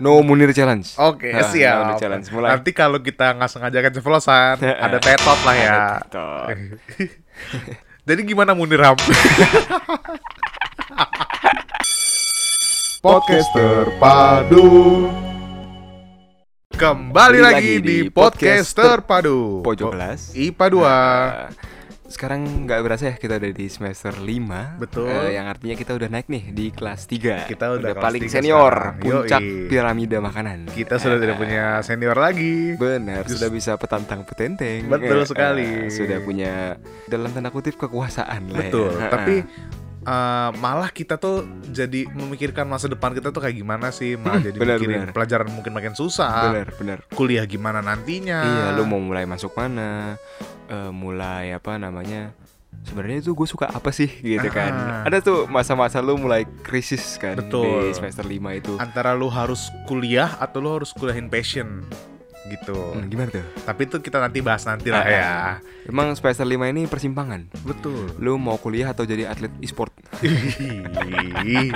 No Munir Challenge. Oke, Nah, siap. No Munir Challenge mulai. Nanti kalau kita nggak sengaja keceplosan, ada tetot lah ya. Jadi gimana Munir Ham? Podcaster Padu Kembali lagi di Podcaster Padu. Pojok kelas. IPA 2. Sekarang nggak berasa ya kita udah di semester 5 Betul. Eh, Yang artinya kita udah naik nih di kelas 3 Kita udah kelas paling senior sekarang. Puncak Yoi. piramida makanan Kita sudah tidak punya senior lagi. Benar, Just- sudah bisa petantang petenteng Betul Eh, sekali. eh, Sudah punya dalam tanda kutip kekuasaan lah ya. Betul. Tapi. Eh, malah kita tuh jadi memikirkan masa depan kita tuh kayak gimana sih? Malah jadi benar, mikirin benar. pelajaran mungkin makin susah. Benar, benar Kuliah gimana nantinya? Iya, lu mau mulai masuk mana? Eh, mulai apa namanya? Sebenarnya itu gue suka apa sih gitu kan? Ah. Ada tuh masa-masa lu mulai krisis kan Betul. di semester 5 itu. antara lu harus kuliah atau lu harus kuliahin passion gitu. Hmm, gimana tuh? Tapi itu kita nanti bahas nanti lah Ah. ya. Emang semester 5 ini persimpangan. Betul. Lu mau kuliah atau jadi atlet e-sport?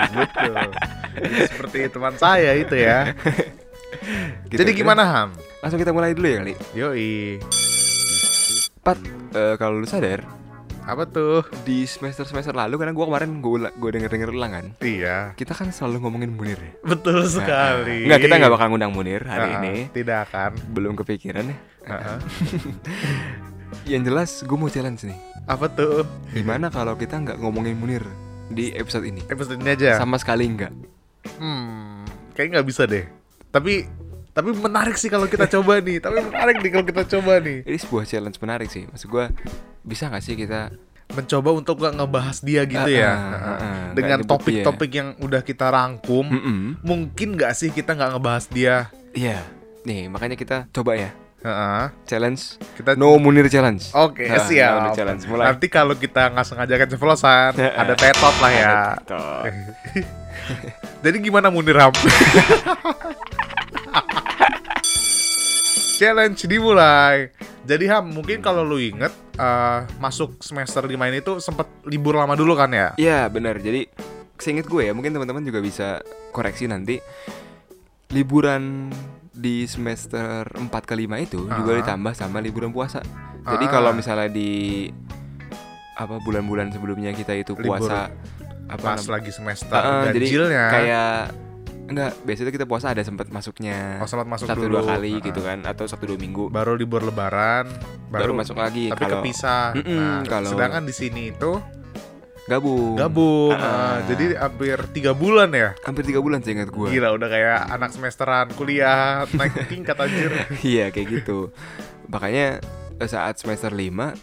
Betul. Seperti teman saya itu ya. Gitu. Jadi gimana Ham? Langsung kita mulai dulu ya kali. Yoi. Pat, eh, kalau lu sadar Apa tuh? di semester-semester lalu karena gua kemarin gue gue denger-denger ulang kan. Iya. Kita kan selalu ngomongin Munir ya. Betul sekali. Enggak, kita nggak bakal ngundang Munir hari Ah, ini. Tidak akan. Belum kepikiran ya. Ah, ah. Yang jelas gue mau challenge nih. Apa tuh? Gimana kalau kita nggak ngomongin Munir di episode ini? Episode ini aja. Sama sekali nggak. Hmm, kayaknya nggak bisa deh. Tapi tapi menarik sih kalau kita coba nih. Tapi menarik nih kalau kita coba nih. Ini sebuah challenge menarik sih. Maksud gue bisa nggak sih kita Mencoba untuk nggak ngebahas dia gitu Ah, ya. Ah, ah, ah. Dengan topik-topik yang udah kita rangkum. Mm-mm. Mungkin nggak sih kita nggak ngebahas dia? Iya. Nih makanya kita coba ya Heeh. challenge Kita No Munir Challenge. Oke, Nah, No siap. Munir Challenge mulai. Nanti kalau kita nggak sengaja keceplosan, ada tetot lah ya. Jadi gimana Munir Ham? Challenge dimulai. Jadi Ham, mungkin kalau lu inget eh, masuk semester 5 ini tuh sempet libur lama dulu kan ya? Iya benar. Jadi seinget gue ya mungkin teman-teman juga bisa koreksi nanti liburan di semester 4 ke 5 itu juga Ah. ditambah sama liburan puasa. Jadi Ah. kalau misalnya di apa bulan-bulan sebelumnya kita itu Libur. puasa apa Pas lagi semester jadi ganjilnya. kayak enggak biasanya kita puasa ada sempat masuknya Oh, sempat masuk satu dulu. dua kali Ah. gitu kan atau satu dua minggu baru libur lebaran, baru, masuk lagi tapi kalau kepisah. Mm-mm, Nah, kalau- sedangkan di sini itu gabung gabung. Ah. Nah, jadi hampir tiga bulan ya. hampir tiga bulan seingat gue Gila udah kayak anak semesteran kuliah naik tingkat anjir. Iya kayak gitu Makanya eh, saat semester 5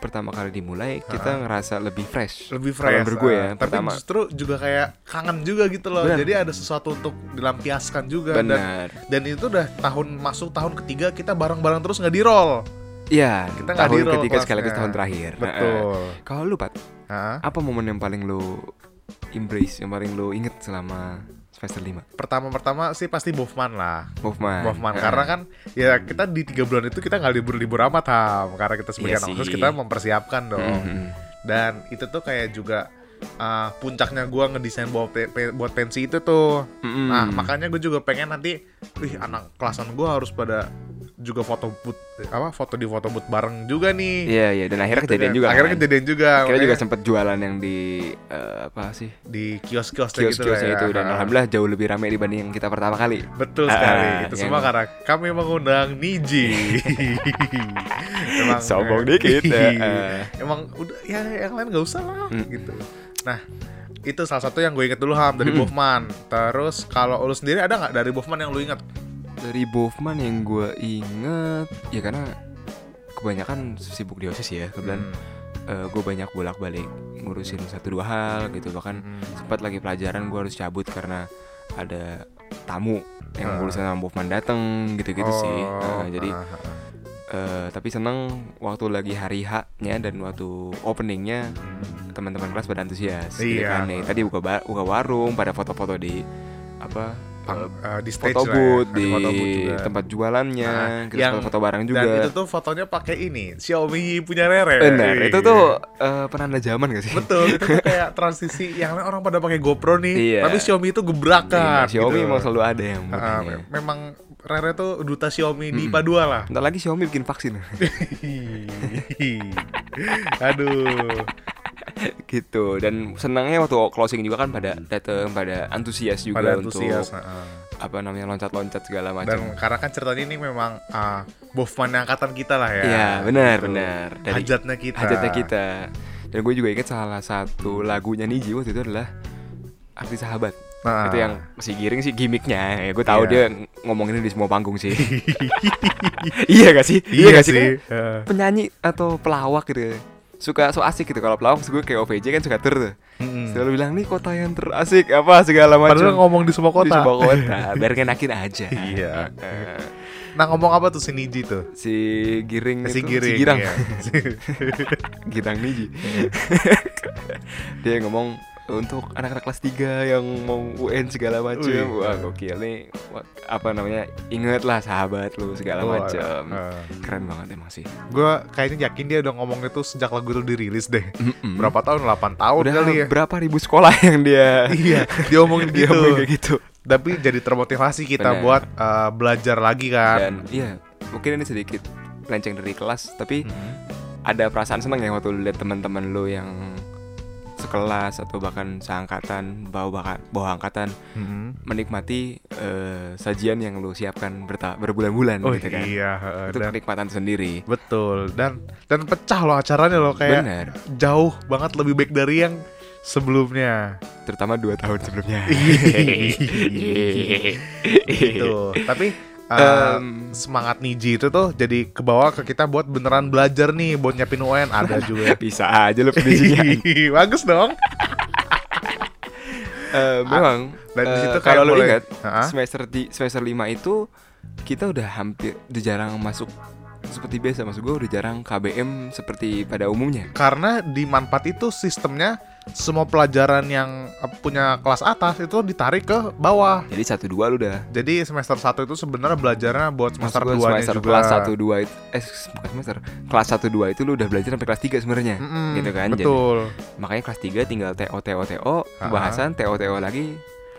Pertama kali dimulai Kita ngerasa lebih fresh lebih Kalau fresh. menurut gue ya tapi Pertama justru juga kayak kangen juga gitu loh. Benar. Jadi ada sesuatu untuk dilampiaskan juga dan Benar dan itu udah tahun masuk tahun ketiga kita bareng-bareng terus nggak di roll. Iya Kita Tahun ketiga kelasnya. sekaligus tahun terakhir Nah, Betul. Kalau lu Pat Hah? Apa momen yang paling lu Embrace Yang paling lu inget selama semester 5 Pertama-pertama sih pasti Bofman lah. Movement Bofman Eh, karena kan ya kita di tiga bulan itu kita nggak libur-libur amat ham karena kita sebagai Iya anak khusus kita mempersiapkan dong. mm-mm. Dan itu tuh kayak juga uh, puncaknya gua ngedesain buat pe- pe- buat pensi itu tuh. Mm-mm. Nah, makanya gue juga pengen nanti, wih anak kelasan gue harus pada juga foto booth apa foto di foto booth bareng juga nih. Iya iya Dan akhirnya Gitu kejadian kan. juga Akhirnya kan? kejadian juga. Kita juga sempet jualan yang di eh, Apa sih di kios-kios gitu lah Kios-kiosnya ya. itu Dan Ah, alhamdulillah jauh lebih ramai dibanding yang kita pertama kali Betul Ah, sekali. ah, itu yang- semua karena kami mengundang Niji. Emang Sombong dikit, eh. Emang udah ya yang lain nggak usah lah Hmm. gitu. Nah, itu salah satu yang gue inget dulu Ham dari Hmm. Bofman. Terus kalau lu sendiri ada nggak dari Bofman yang lu inget? Dari Bofman yang gue inget Ya karena Kebanyakan sibuk di OSIS ya Kebetulan Hmm. gue banyak bolak-balik Ngurusin satu dua hal gitu Bahkan Hmm. sempat lagi pelajaran gue harus cabut Karena ada tamu Yang Ah. urusan sama Bofman dateng Gitu-gitu sih Oh, Nah, Jadi ah, ah, ah. eh, Tapi seneng Waktu lagi hari H-nya Dan waktu openingnya Teman-teman kelas pada antusias gitu Iya. kan. Nih, Tadi buka, buka warung Pada foto-foto di Apa pang- eh, di stage foto lah ya. booth Di di foto booth juga. tempat jualannya, Nah, kita yang- foto bareng juga. Dan itu tuh fotonya pakai ini Xiaomi punya Rere. Benar, itu tuh eh, penanda zaman gak sih? Betul, itu tuh kayak transisi yang orang pada pakai GoPro nih, Iya. tapi Xiaomi itu gebrakan. Iya, Xiaomi gitu. emang selalu ada yang bukannya. memang Rere tuh duta Xiaomi di IPA 2 lah. Bentar lagi Xiaomi bikin vaksin Aduh. gitu dan senangnya waktu closing juga kan pada datang pada antusias juga Pada untuk antusias. heeh. apa namanya loncat-loncat segala Dan macam. karena kan ceritanya ini memang ah, Bofman angkatan kita lah ya. Iya, benar, Gitu. benar. Dari Hajatnya kita. hajatnya kita. Dan gue juga ingat salah satu lagunya Niji waktu itu adalah Arti Sahabat. Nah, Itu yang si Giring sih gimmicknya. Ya, gue tahu Iya. dia ng- ngomongin ini di semua panggung sih. iya gak sih? Iya gak sih. Kan Heeh. penyanyi atau pelawak gitu. Suka so asik gitu kalau pelawak gue kayak OVJ kan suka tur tuh. Mm-mm. Selalu bilang nih kota yang terasik apa segala macam. Padahal ngomong di semua Di kota. sebuah kota biar ngenakin aja. Iya. Eh, Nah ngomong apa tuh si Niji tuh? si Giring Si itu Giring. si Girang. iya. Girang Niji. Dia ngomong untuk anak-anak kelas 3 yang mau UN segala macam. Wah, gokil nih. Wah, apa namanya? Ingat lah sahabat lu segala Oh, macam. eh. Keren banget emang sih. Gue kayaknya yakin dia udah ngomong itu sejak lagu itu dirilis deh. Mm-mm. Berapa tahun? 8 tahun Udah kali ya. berapa ribu sekolah yang dia iya, dia ngomongin dia gitu. ngomong kayak gitu. Tapi jadi termotivasi kita Bener. buat eh, belajar lagi kan. Dan iya, mungkin ini sedikit melenceng dari kelas, tapi Mhm. ada perasaan seneng ya waktu lihat teman-teman lu yang sekelas atau bahkan seangkatan bawa bahkan bawa angkatan Mhm. menikmati eh, sajian yang lu siapkan berbulan-bulan Oh gitu kan iya, heeh. itu dan kenikmatan sendiri betul dan dan pecah loh acaranya loh kayak benar jauh banget lebih baik dari yang sebelumnya. terutama dua tahun sebelumnya gitu. Tapi uh, Em, semangat Niji itu tuh jadi kebawa ke kita buat beneran belajar nih buat nyiapin UN ada juga. bisa aja lu finishingnya Bagus dong. Eh, memang Dan eh, situ kalau lu ingat semester di semester 5 itu kita udah hampir udah jarang masuk seperti biasa. Maksud gue udah jarang KBM seperti pada umumnya. Karena di Manfaat itu sistemnya semua pelajaran yang uh, punya kelas atas itu ditarik ke bawah. jadi satu dua lu udah Jadi semester 1 itu sebenarnya belajarnya buat semester Maksud 2 gua nya semester juga. kelas 1 2 itu eh bukan semester. Kelas 1 2 itu lu udah belajar sampai kelas 3 sebenarnya. Mm-mm, gitu kan. Jadi, Betul. makanya kelas 3 tinggal TO TO TO Ah. bahasan TO TO lagi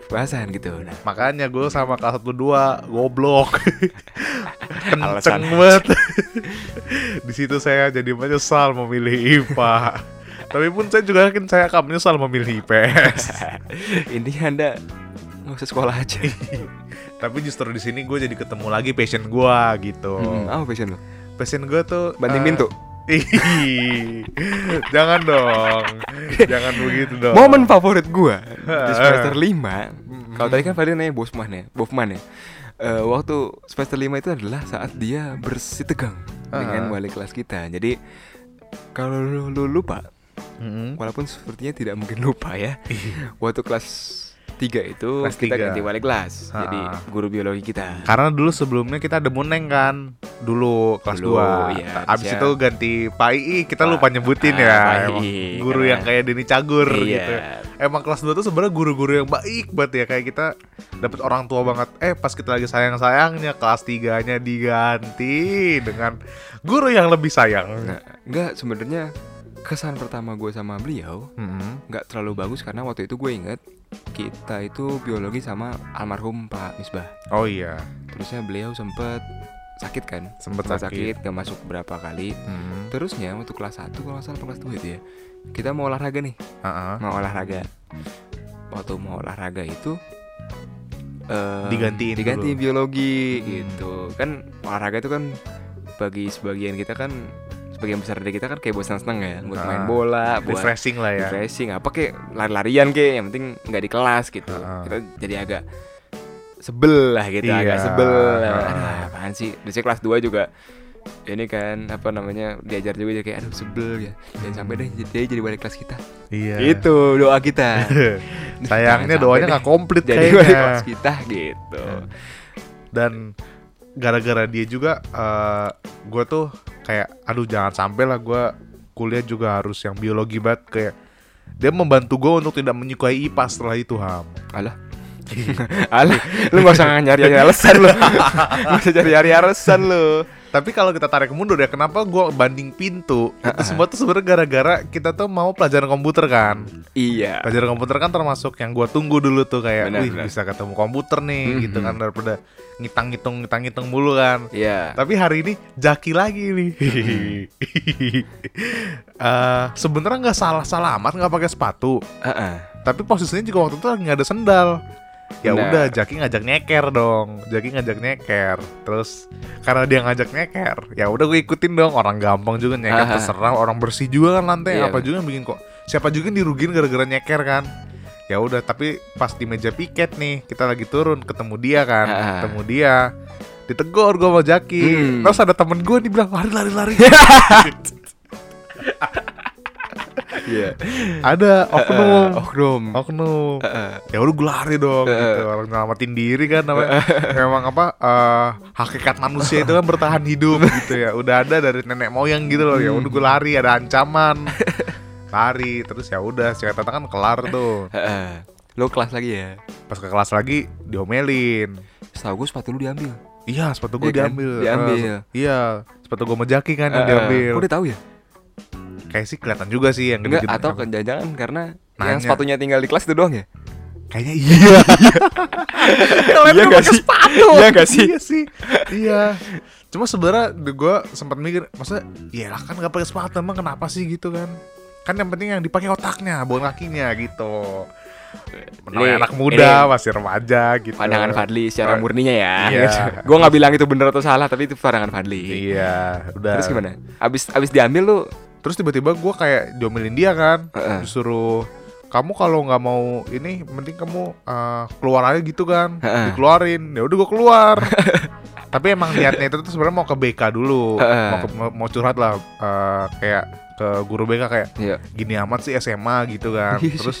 bahasan gitu. Nah, Makanya gue sama kelas 1 2 goblok. Kenceng banget. Di situ saya jadi menyesal memilih IPA. Tapi pun saya juga yakin saya akan menyesal memilih IPS. intinya Anda nggak usah sekolah aja. Tapi justru di sini gue jadi ketemu lagi passion gue gitu. Hmm, apa passion lu? Passion gue tuh Banting eh, pintu. Jangan dong, jangan begitu dong. Momen favorit gua di semester 5 Kalau tadi kan Fadil nanya Bosman ya, Bofman ya. Eh, waktu semester 5 itu adalah saat dia bersih tegang dengan Ah. wali kelas kita. Jadi kalau lu, lu lupa, Mm-mm. walaupun sepertinya tidak mungkin lupa ya. Waktu kelas 3 itu Kelas kita tiga. ganti wali kelas. Ah. Jadi guru biologi kita. Karena dulu sebelumnya kita ada Muneng kan Dulu kelas Dulu, 2 iya, Abis terusnya- itu ganti Pak II Kita Pak- lupa nyebutin ah, ya emang II, Guru karena- yang kayak Denny Cagur Iya. gitu Emang kelas 2 tuh sebenarnya guru-guru yang baik banget ya Kayak kita dapet orang tua banget Eh pas kita lagi sayang-sayangnya Kelas 3 nya diganti Dengan guru yang lebih sayang Nah, enggak sebenarnya kesan pertama gue sama beliau nggak terlalu bagus karena waktu itu gue inget kita itu biologi sama almarhum Pak Misbah. Oh iya Terusnya beliau sempet sakit kan? Sempet Sempet sakit. gak masuk berapa kali. Mm. Terusnya waktu kelas 1 kalau nggak salah kelas 2 itu ya. Kita mau olahraga nih, Ah-ah. mau olahraga. Waktu mau olahraga itu eh, Digantiin diganti dulu. biologi Hmm. gitu. Kan olahraga itu kan bagi sebagian kita kan sebagian besar dari kita kan kayak buat seneng-seneng ya, buat Ah. main bola, buat Refreshing lah ya. refreshing apa kek lari-larian kek yang penting nggak di kelas gitu. Heeh. kita jadi agak sebel lah gitu Iya. agak sebel. Aduh, apaan sih? Biasanya kelas 2 juga ini kan apa namanya diajar juga jadi kayak aduh sebel ya. Jangan sampai deh jadi dia jadi wali kelas kita. Iya. Itu doa kita. Sayangnya doanya nggak komplit jadi wali kelas kita gitu. Dan gara-gara dia juga eh gue tuh kayak aduh jangan sampai lah gue kuliah juga harus yang biologi banget kayak dia membantu gue untuk tidak menyukai IPA setelah itu ham alah Alah, lu gak usah nyari alasan lu. Gak usah nyari alasan lu. Tapi kalau kita tarik mundur ya, kenapa gua banding pintu? Itu semua tuh sebenarnya gara-gara kita tuh mau pelajaran komputer kan. Iya. Pelajaran komputer kan termasuk yang gua tunggu dulu tuh kayak, Benar, wih benar. bisa ketemu komputer nih, Mhm. gitu kan daripada ngitang-ngitung ngitang-ngitung mulu kan. Iya. Tapi hari ini Jaki lagi nih. Eh, Sebenarnya nggak salah-salah amat nggak pakai sepatu. Heeh. Tapi posisinya juga waktu itu lagi nggak ada sendal. Ya Benar. udah, Jaki ngajak nyeker dong. Jaki ngajak nyeker. Terus karena dia ngajak nyeker, ya udah gue ikutin dong. Orang gampang juga nyeker Aha. terserah. Orang bersih juga kan lantai. Iya, apa juga yang bikin kok. Siapa juga yang dirugin gara-gara nyeker kan. Ya udah, tapi pas di meja piket nih, kita lagi turun ketemu dia kan. Aha. Ketemu dia. Ditegur gue sama Jaki. Hmm. Terus ada temen gue nih bilang lari lari lari. Iya. ada oknum. Oknum. Oknum. Heeh. ya udah gue lari dong Eh, gitu. orang nyelamatin diri kan namanya memang apa eh, hakikat manusia itu kan bertahan hidup gitu ya udah ada dari nenek moyang gitu loh ya udah gue lari ada ancaman lari terus ya udah singkat kata kan kelar tuh Heeh. Lu kelas lagi ya. pas ke kelas lagi diomelin Setahu gue sepatu lu diambil. iya sepatu gue Iya kan? diambil Diambil. Eh, iya sepatu gue mejaki kan yang Heeh. diambil dia tahu ya? Kayak sih kelihatan juga sih yang gede-gede. atau jangan-jangan karena Nanya. yang sepatunya tinggal di kelas itu doang ya? kayaknya iya Iya nggak sih? sepatu Iya nggak sih? iya sih iya cuma sebenarnya gue sempat mikir masa ya lah kan gak pakai sepatu emang kenapa sih gitu kan kan yang penting yang dipakai otaknya bukan kakinya gitu Ini- Namanya anak muda ini masih remaja gitu Pandangan Fadli secara murninya ya. Iya. gue nggak bilang itu bener atau salah, tapi itu pandangan Fadli. iya udah Terus gimana? Abis abis diambil lu terus tiba-tiba gue kayak diomelin dia kan Heeh. disuruh kamu kalau nggak mau ini mending kamu eh, keluar aja gitu kan Heeh. dikeluarin ya udah gue keluar tapi emang niatnya itu tuh sebenarnya mau ke BK dulu Heeh. mau, ke- mau, curhat lah eh, kayak ke guru BK kayak Iya. gini amat sih SMA gitu kan terus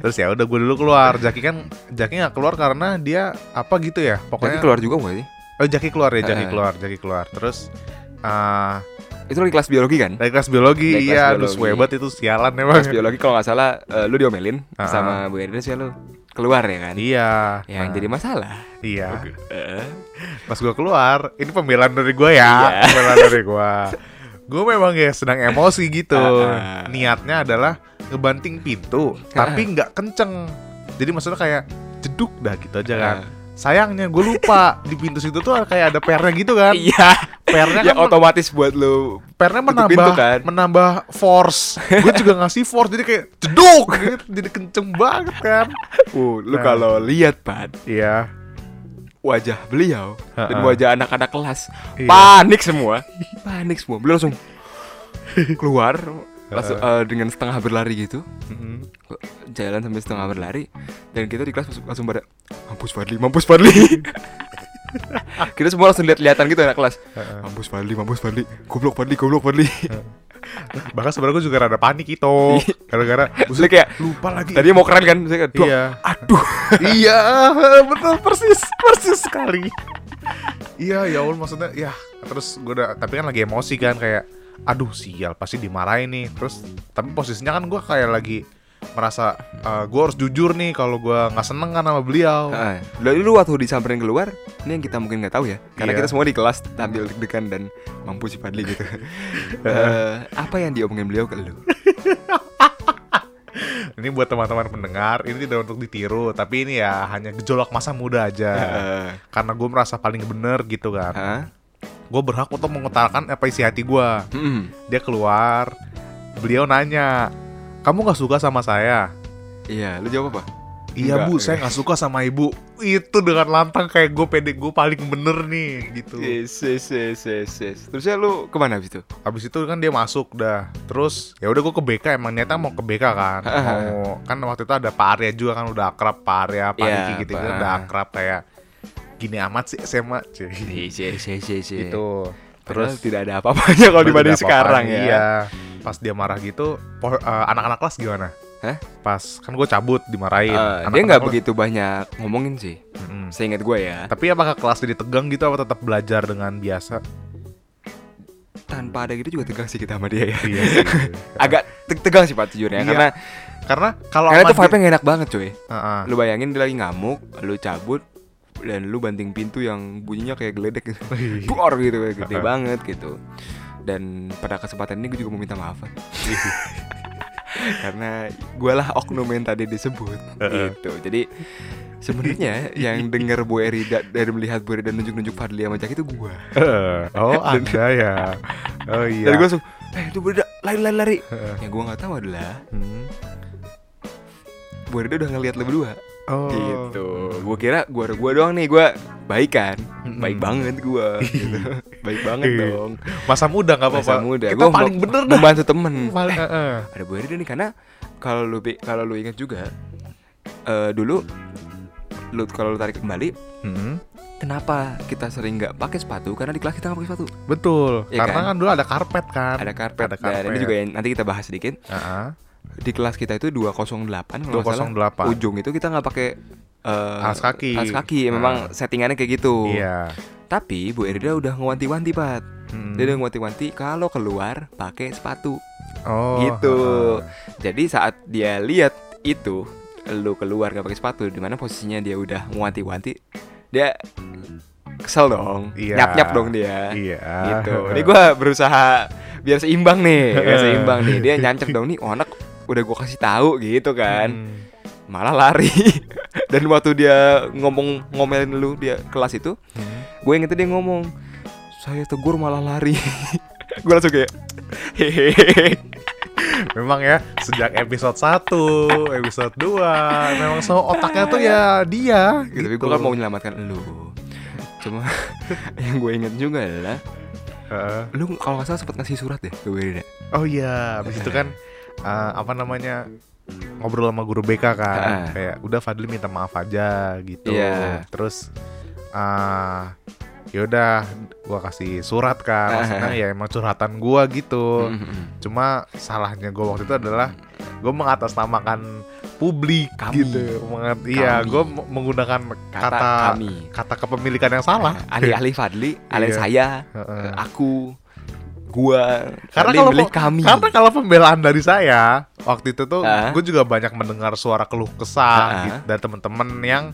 terus ya udah gue dulu keluar Jaki kan Jaki nggak keluar karena dia apa gitu ya pokoknya pokoknya keluar juga nggak sih? oh Jaki keluar ya Jaki keluar Jaki keluar terus eh Itu lagi kelas biologi kan? dari kelas biologi kelas iya aduh biologi. swebat itu sialan emang Kelas biologi kalau nggak salah eh, lu diomelin Ah. sama Bu Edris ya lu keluar ya kan? Iya. Yang Nah, jadi masalah. Iya. Pas gua keluar, ini pembelaan dari gua ya. Iya. Pembelaan dari gua. Gua memang ya sedang emosi gitu. Ah, ah. Niatnya adalah ngebanting pintu, tapi nggak kenceng. Jadi maksudnya kayak jeduk dah gitu aja kan. Ah. Sayangnya gue lupa di pintu situ tuh kayak ada pernya gitu kan. Iya. Pernya Ya kan otomatis buat lu pernya menambah pintu kan. menambah force. gue juga ngasih force jadi kayak jeduk gitu. Jadi kenceng banget kan. Uh, lu Nah. kalau lihat Pan Iya. wajah beliau dan Ha-ha. wajah anak-anak kelas Iya. panik semua panik semua beliau langsung keluar langsung eh, dengan setengah berlari gitu. Mm-mm. jalan sampai setengah berlari. Dan kita di kelas langsung, langsung pada mampus Fadli mampus Fadli. Kita semua langsung lihat-lihatan gitu anak kelas. Heeh. mampus Fadli mampus Fadli. Goblok Fadli goblok Fadli. Bahkan sebenarnya gue juga rada panik itu Gara-gara Maksudnya kayak lupa lagi. Tadi mau keren kan? Saya kayak, "Duh, Iya. aduh. Iya betul persis Persis sekali. Iya ya Allah maksudnya Ya terus gue udah Tapi kan lagi emosi kan kayak Aduh sial pasti dimarahin nih Terus Tapi posisinya kan gue kayak lagi Merasa gue harus jujur nih kalau gue nggak seneng kan sama beliau Heeh. Lalu lu waktu disamperin keluar, ini yang kita mungkin nggak tahu ya, karena Iya. kita semua di kelas tampil deg-degan dan mampu si Fadli gitu. Eh, apa yang diomongin beliau ke lu? Ini buat teman-teman pendengar Ini tidak untuk ditiru Tapi ini ya hanya gejolak masa muda aja. Karena gue merasa paling bener gitu kan? Gue berhak untuk mengutarakan apa isi hati gue Mm-mm. dia keluar beliau nanya kamu nggak suka sama saya Iya, lu jawab apa? iya Enggak. bu saya nggak suka sama ibu itu dengan lantang kayak gue pede gue paling bener nih gitu Yes, yes, yes, yes, yes. Terusnya lu ke mana habis itu? habis itu kan dia masuk dah terus ya udah gue ke BK emang niatnya mau ke BK kan mau kan waktu itu ada Pak Arya juga kan udah akrab Pak Arya Pak Iya, Diki gitu, Pak. udah akrab kayak gini amat sih SMA cuy yes, yes, yes, yes. itu Terus tidak ada apa-apanya kalau dibanding sekarang ya. Iya. Pas dia marah gitu, eh, anak-anak kelas gimana? Hah? Pas kan gue cabut dimarahin. Eh, dia Anak-anak nggak kelas- begitu banyak ngomongin sih. Mm-mm. Seingat gue ya. Tapi apakah kelas jadi tegang gitu apa tetap belajar dengan biasa? tanpa ada gitu juga tegang sih kita sama dia ya. Iya sih. Agak te- tegang sih Pat jujur ya Iya. karena Karena kalau karena itu dia- vibe-nya gak enak banget cuy. Heeh. Lu bayangin dia lagi ngamuk, lu cabut dan lu banting pintu yang bunyinya kayak geledek gitu. Buar gitu kayak gede banget gitu. Dan pada kesempatan ini gue juga mau minta maaf. Karena gue lah oknum yang tadi disebut gitu. Jadi sebenarnya yang denger Bu Erida dari melihat Bu Erida nunjuk-nunjuk Fadli sama Jack itu gue. oh, ada ya. Oh iya. Dan gue langsung, eh itu Bu Erida lari lari lari. Heeh. Yang gue nggak tahu adalah Hmm. Bu Erida udah ngeliat lu berdua. Oh. gitu gue kira gue gua doang nih gue baik kan baik banget gue gitu. baik banget Iya. dong Masa muda nggak apa-apa. Masa muda Kita Gua paling bener dah. membantu temen Paling, Eh, heeh. ada Bu Erida nih karena kalau lu kalau lu ingat juga eh dulu lu kalau lu tarik kembali Hmm. kenapa kita sering nggak pakai sepatu karena di kelas kita nggak pakai sepatu Betul. Iya Karena kan? kan? dulu ada karpet kan. ada karpet, Ada dan ini karpet. juga yang nanti kita bahas sedikit Heeh. Di kelas kita itu 208 kalau nggak salah 208. ujung itu kita nggak pakai eh, Alas kaki. alas kaki memang Nah. settingannya kayak gitu Iya. Tapi Bu Erida udah ngewanti-wanti Pat Hmm. Dia udah ngewanti-wanti kalau keluar pakai sepatu Oh. Gitu heeh. Jadi saat dia lihat itu Lu keluar gak pakai sepatu Di mana posisinya dia udah ngewanti-wanti Dia kesel dong Iya. Nyap-nyap dong dia Iya. Gitu Ini gue berusaha biar seimbang nih Biar seimbang nih Dia nyancep dong nih Oh anak udah gue kasih tahu gitu kan. Hmm. Malah lari. Dan waktu dia ngomong ngomelin lu dia kelas itu Hmm. gue inget dia ngomong saya tegur malah lari. Gue langsung kayak hehehe. Memang ya sejak episode 1, episode 2 Memang so otaknya tuh ya dia gitu, tapi gue kan mau menyelamatkan lu. Cuma yang gue inget juga adalah Heeh. lu kalau nggak salah sempet ngasih surat deh ke gue Oh iya, habis itu kan eh, apa namanya ngobrol sama guru BK kan, Ah. kayak udah Fadli minta maaf aja gitu. Iya. Terus ah ya udah gua kasih surat kan, Ah. maksudnya ya emang curhatan gua gitu. Mm-mm. Cuma salahnya gua waktu itu adalah gua mengatasnamakan publik Kami. gitu. Mengat- iya, Kami. gua m- menggunakan kata, kata kami kata kepemilikan yang salah. alih-alih Fadli alih Iya. saya eh, aku gua Karena Fadli kalau milih pe- kami Karena kalau pembelaan dari saya waktu itu tuh Ah. gue juga banyak mendengar suara keluh kesah Ah. gitu, dari temen-temen yang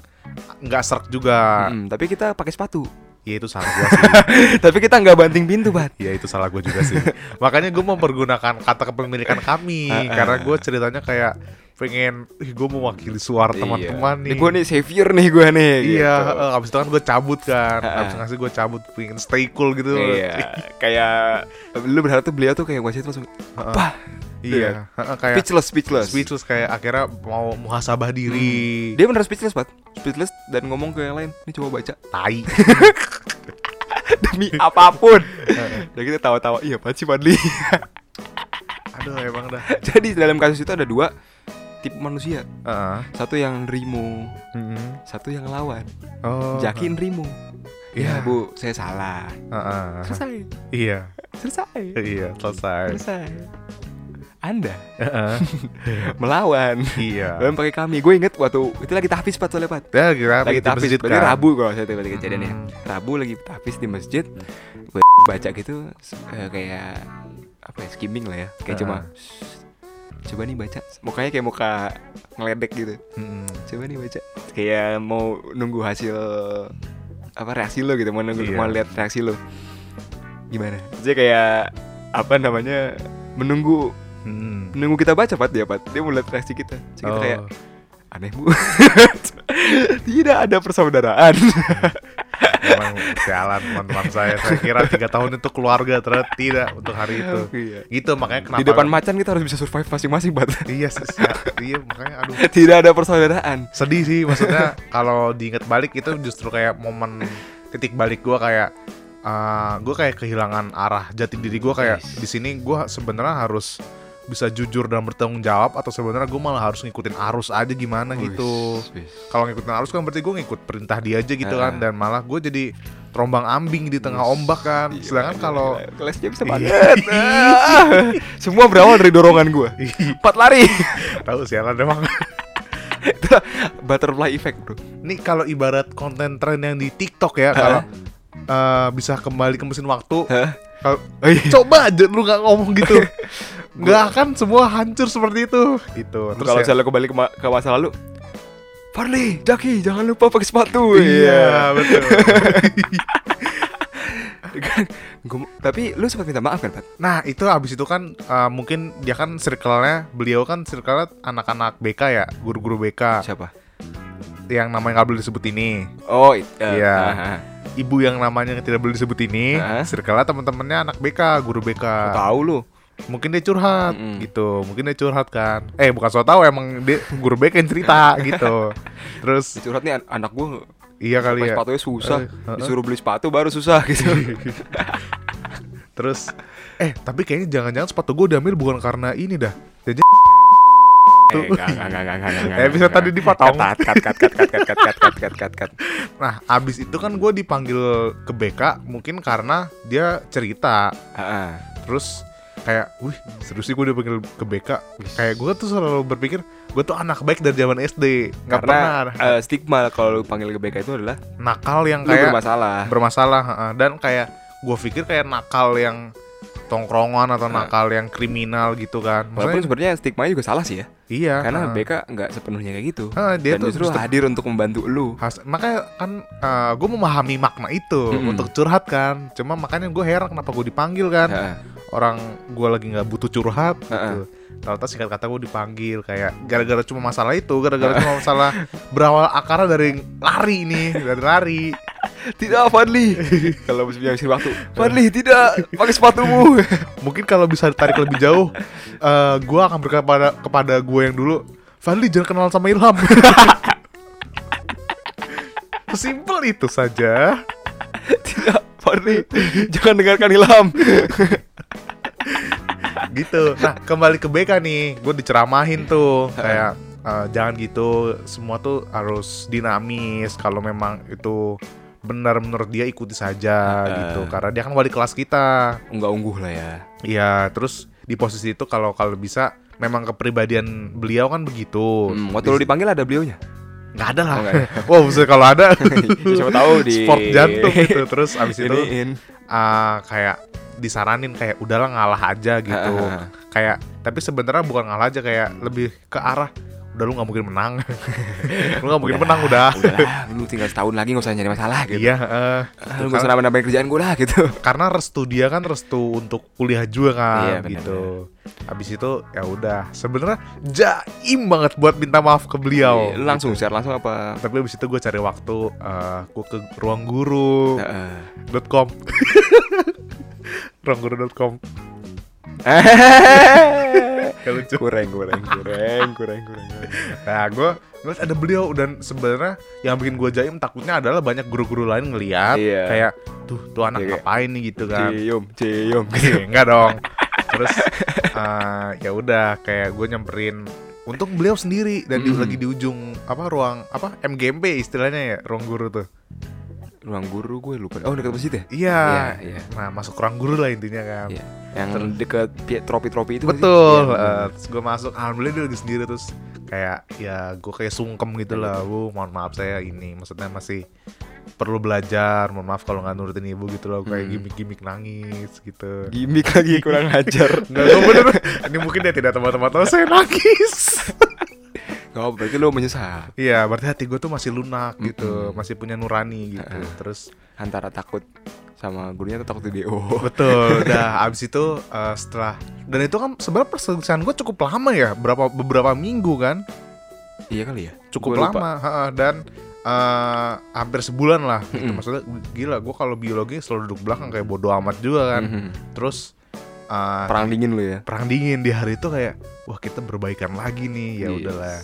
nggak serk juga. Mm, tapi kita pakai sepatu Ya itu salah gue sih. tapi kita nggak banting pintu bat ya itu salah gue juga sih. Makanya gue mempergunakan kata kepemilikan kami ah. karena gue ceritanya kayak pengen, ih gue mewakili suara teman-teman nih. gue nih savior nih gue nih Iya, gitu. eh, abis itu kan gue cabut kan, ah. abis ngasih gue cabut pengen stay cool gitu. Iya, kayak lu berharap tuh beliau tuh kayak wasit langsung apa? Iya, heeh, kayak Speechless, speechless. speechless kayak akhirnya mau muhasabah diri. Dia bener speechless, Pat. Speechless dan ngomong ke yang lain, "Ini coba baca." Tai. Demi apa pun. Dan kita tawa-tawa, "Iya, Pat sih Fadli." Aduh emang dah. Jadi dalam kasus itu ada dua tipe manusia. Heeh. Satu yang nerimo, Mm-mm. satu yang lawan. Oh. Jaki nerimo. Iya. Ya, Bu, saya salah. Heeh. Selesai. Iya. Selesai. Iya, selesai. Selesai. Anda Heeh. melawan. Iya. Dan pakai kami. Gue inget waktu itu lagi tahfiz Pat soalnya Pat. Ya, kira lagi tahfiz berarti kan. Rabu kalau saya tiba kejadiannya Hmm. Rabu lagi tahfiz di masjid gue baca gitu eh, kayak apa ya skimming lah ya kayak Ah. cuma "Shh, coba nih baca. Mukanya kayak muka ngeledek gitu. Mm-mm. coba nih baca. Kayak mau nunggu hasil apa reaksi lo gitu. Mau nunggu Iya. mau lihat reaksi lo. Gimana? Jadi kayak apa namanya menunggu. Mm-mm. menunggu kita baca pat. Dia pat. Dia mau lihat reaksi kita. Jadi kita Oh. kayak aneh bu. Tidak ada persaudaraan Emang sialan teman-teman saya. Saya kira tiga tahun itu keluarga ternyata tidak untuk hari itu. Iya. Gitu makanya kenapa di depan macan kita harus bisa survive masing-masing bat Iya, iya makanya aduh tidak ada persaudaraan sedih sih maksudnya kalau diinget balik itu justru kayak momen titik balik gua kayak uh, gue kayak kehilangan arah jati diri gua kayak di sini gua sebenarnya harus bisa jujur dan bertanggung jawab atau sebenarnya gue malah harus ngikutin arus aja gimana gitu. kalau ngikutin arus kan berarti gue ngikut perintah dia aja gitu kan dan malah gue jadi terombang ambing di tengah ombak kan. Iya, sedangkan gila, kalau gila. kelasnya bisa banget. Ah. semua berawal dari dorongan gue empat lari. Tahu sialan emang. Itu butterfly effect bro. Ini kalau ibarat konten tren yang di TikTok ya, kalau eh, bisa kembali ke mesin waktu? Kalau Oh, iya. coba aja lu nggak ngomong gitu. Nggak akan semua hancur seperti itu. Gitu. Terus Kalau ya- misalnya kembali ke, ma- ke masa lalu Farli, Jaki, jangan lupa pakai sepatu Iya, betul. Kan, gua- Tapi lu sempat minta maaf kan, Pat? Nah itu abis itu kan eh, mungkin dia kan circle-nya beliau kan circle-nya anak-anak BK ya guru-guru BK Siapa? yang namanya nggak boleh disebut ini Oh, it- eh, Iya. ah, ah. Ibu yang namanya tidak boleh disebut ini Hah? circle-nya teman-temannya anak BK guru BK Tahu lu. mungkin dia curhat Mm-mm. gitu mungkin dia curhat kan eh bukan so tau emang dia guru BK yang cerita gitu terus Curhat nih an- anak gua iya kali ya sepatunya susah. Eh, heeh. Disuruh beli sepatu baru susah gitu. terus eh tapi kayaknya jangan-jangan sepatu gue diambil bukan karena ini dah jadi Eh, enggak, Eh, enggak. tadi dipotong. Cut, cut, cut, cut, cut, cut, cut, cut, cut, cut, cut. Nah, abis itu kan gue dipanggil ke BK mungkin karena dia cerita. Terus kayak, wih seru sih gue dipanggil ke BK. Kayak gue tuh selalu berpikir, gue tuh anak baik dari zaman SD. Nggak Karena pernah eh, stigma kalau panggil ke BK itu adalah nakal yang kayak bermasalah. bermasalah. Dan kayak gue pikir kayak nakal yang tongkrongan atau Nah. nakal yang kriminal gitu kan. Walaupun Maksudnya, sebenarnya stigma juga salah sih ya. iya. Karena heeh. BK nggak sepenuhnya kayak gitu. Heeh, dia Dan tuh justru hadir untuk membantu lu. Has- makanya kan gue memahami makna itu Mm-mm. untuk curhat kan cuma makanya gue heran kenapa gue dipanggil kan Heeh. orang gue lagi nggak butuh curhat gitu Heeh. Ternyata singkat kata gue dipanggil kayak gara-gara cuma masalah itu gara-gara cuma masalah berawal akarnya dari lari nih dari lari Tidak, Fadli. kalau musimnya isi waktu, Fadli tidak pakai sepatumu. mungkin kalau bisa ditarik lebih jauh eh gue akan berkata kepada kepada gue yang dulu Fadli jangan kenal sama Ilham Sesimpel itu saja tidak, Fadli, jangan dengarkan Ilham. gitu. Nah kembali ke BK nih. Gue diceramahin tuh. Kayak eh, jangan gitu. Semua tuh harus dinamis. Kalau memang itu benar menurut dia ikuti saja Heeh. gitu. Karena dia kan wali kelas kita. Enggak ungguh lah ya. Iya terus di posisi itu kalau kalau bisa memang kepribadian beliau kan begitu. Hmm, waktu lu dipanggil ada beliaunya. nggak ada lah. Oh, nggak ada. maksudnya kalau ada Siapa tahu di sport jantung gitu. Terus abis itu ah, kayak disaranin kayak udahlah ngalah aja gitu kayak tapi sebenarnya bukan ngalah aja kayak lebih ke arah udah lu nggak mungkin menang lu nggak mungkin menang udah lu tinggal setahun lagi nggak usah nyari masalah gitu. iya eh, Ah, gitu. Lu nggak usah karena, nambah-nambahin kerjaan gue lah gitu. karena restu dia kan restu untuk kuliah juga kan Iya, benar, gitu habis itu ya udah sebenarnya jaim banget buat minta maaf ke beliau Iya, Lu langsung share langsung apa? tapi abis itu gue cari waktu eh gue ke ruangguru.com Heeh. ruangguru.com Gak lucu kurang, kurang, kurang, kurang, kurang. Nah gue ngeliat ada beliau dan sebenarnya yang bikin gue jaim takutnya adalah banyak guru-guru lain ngeliat Iya. kayak tuh tuh anak Iya, ngapain nih gitu kan. Cium, cium. Enggak dong. Terus eh, ya udah kayak gue nyamperin untung beliau sendiri dan di- Mm. lagi di ujung apa ruang apa MGMP istilahnya ya ruang guru tuh. Ruang guru gue lupa. Oh dekat masjid ya? Iya. Iya, iya. Nah masuk ruang guru lah intinya kan. Iya. Yang deket pi- tropi-tropi itu. nggak? Betul. Eh, terus gue masuk, alhamdulillah dia lagi sendiri terus kayak ya gue kayak sungkem gitu lah. Bu, mohon maaf saya ini, maksudnya masih perlu belajar. Mohon maaf kalau nggak nurutin ibu gitu loh, kayak Hmm. gimmick-gimmick nangis gitu. Gimik lagi kurang ajar. Enggak, gue bener. Ini mungkin dia tidak teman-teman tahu saya nangis. Apa berarti lu menyesal Iya, berarti hati gue tuh masih lunak gitu, Mm-mm. masih punya nurani gitu. Heeh. Terus antara takut sama gurunya atau takut di DO. betul, udah abis itu eh, setelah dan itu kan sebenarnya perselisihan gue cukup lama ya, berapa beberapa minggu kan. iya kali ya. cukup Gua lama heeh, dan eh, hampir sebulan lah gitu Mm-mm. maksudnya gila gue kalau biologi selalu duduk belakang kayak bodo amat juga kan Mhm. terus eh, Perang dingin lu ya. perang dingin di hari itu kayak wah kita berbaikan lagi nih ya Yes. udahlah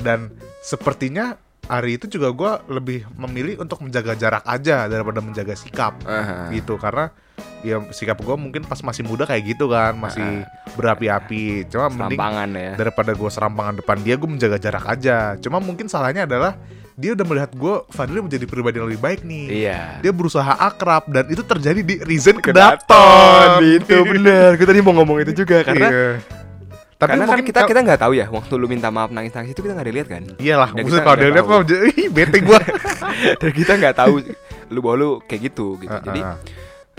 dan sepertinya hari itu juga gue lebih memilih untuk menjaga jarak aja daripada menjaga sikap Aha. gitu karena ya sikap gue mungkin pas masih muda kayak gitu kan masih berapi-api cuma mending ya. daripada gue serampangan depan dia gue menjaga jarak aja cuma mungkin salahnya adalah dia udah melihat gue Fadli menjadi pribadi yang lebih baik nih Iya. dia berusaha akrab dan itu terjadi di Reason Kedaton Kedaton itu bener. Gue tadi mau ngomong itu juga karena Iya. Tapi karena kan mungkin kita kal- kita nggak tahu ya waktu lu minta maaf nangis nangis itu kita nggak dilihat kan. iyalah Dan maksudnya kita kalau dia nggak lihat tahu. mah jadi, ih bete gue Dan kita nggak tahu lu bahwa lu kayak gitu gitu. Jadi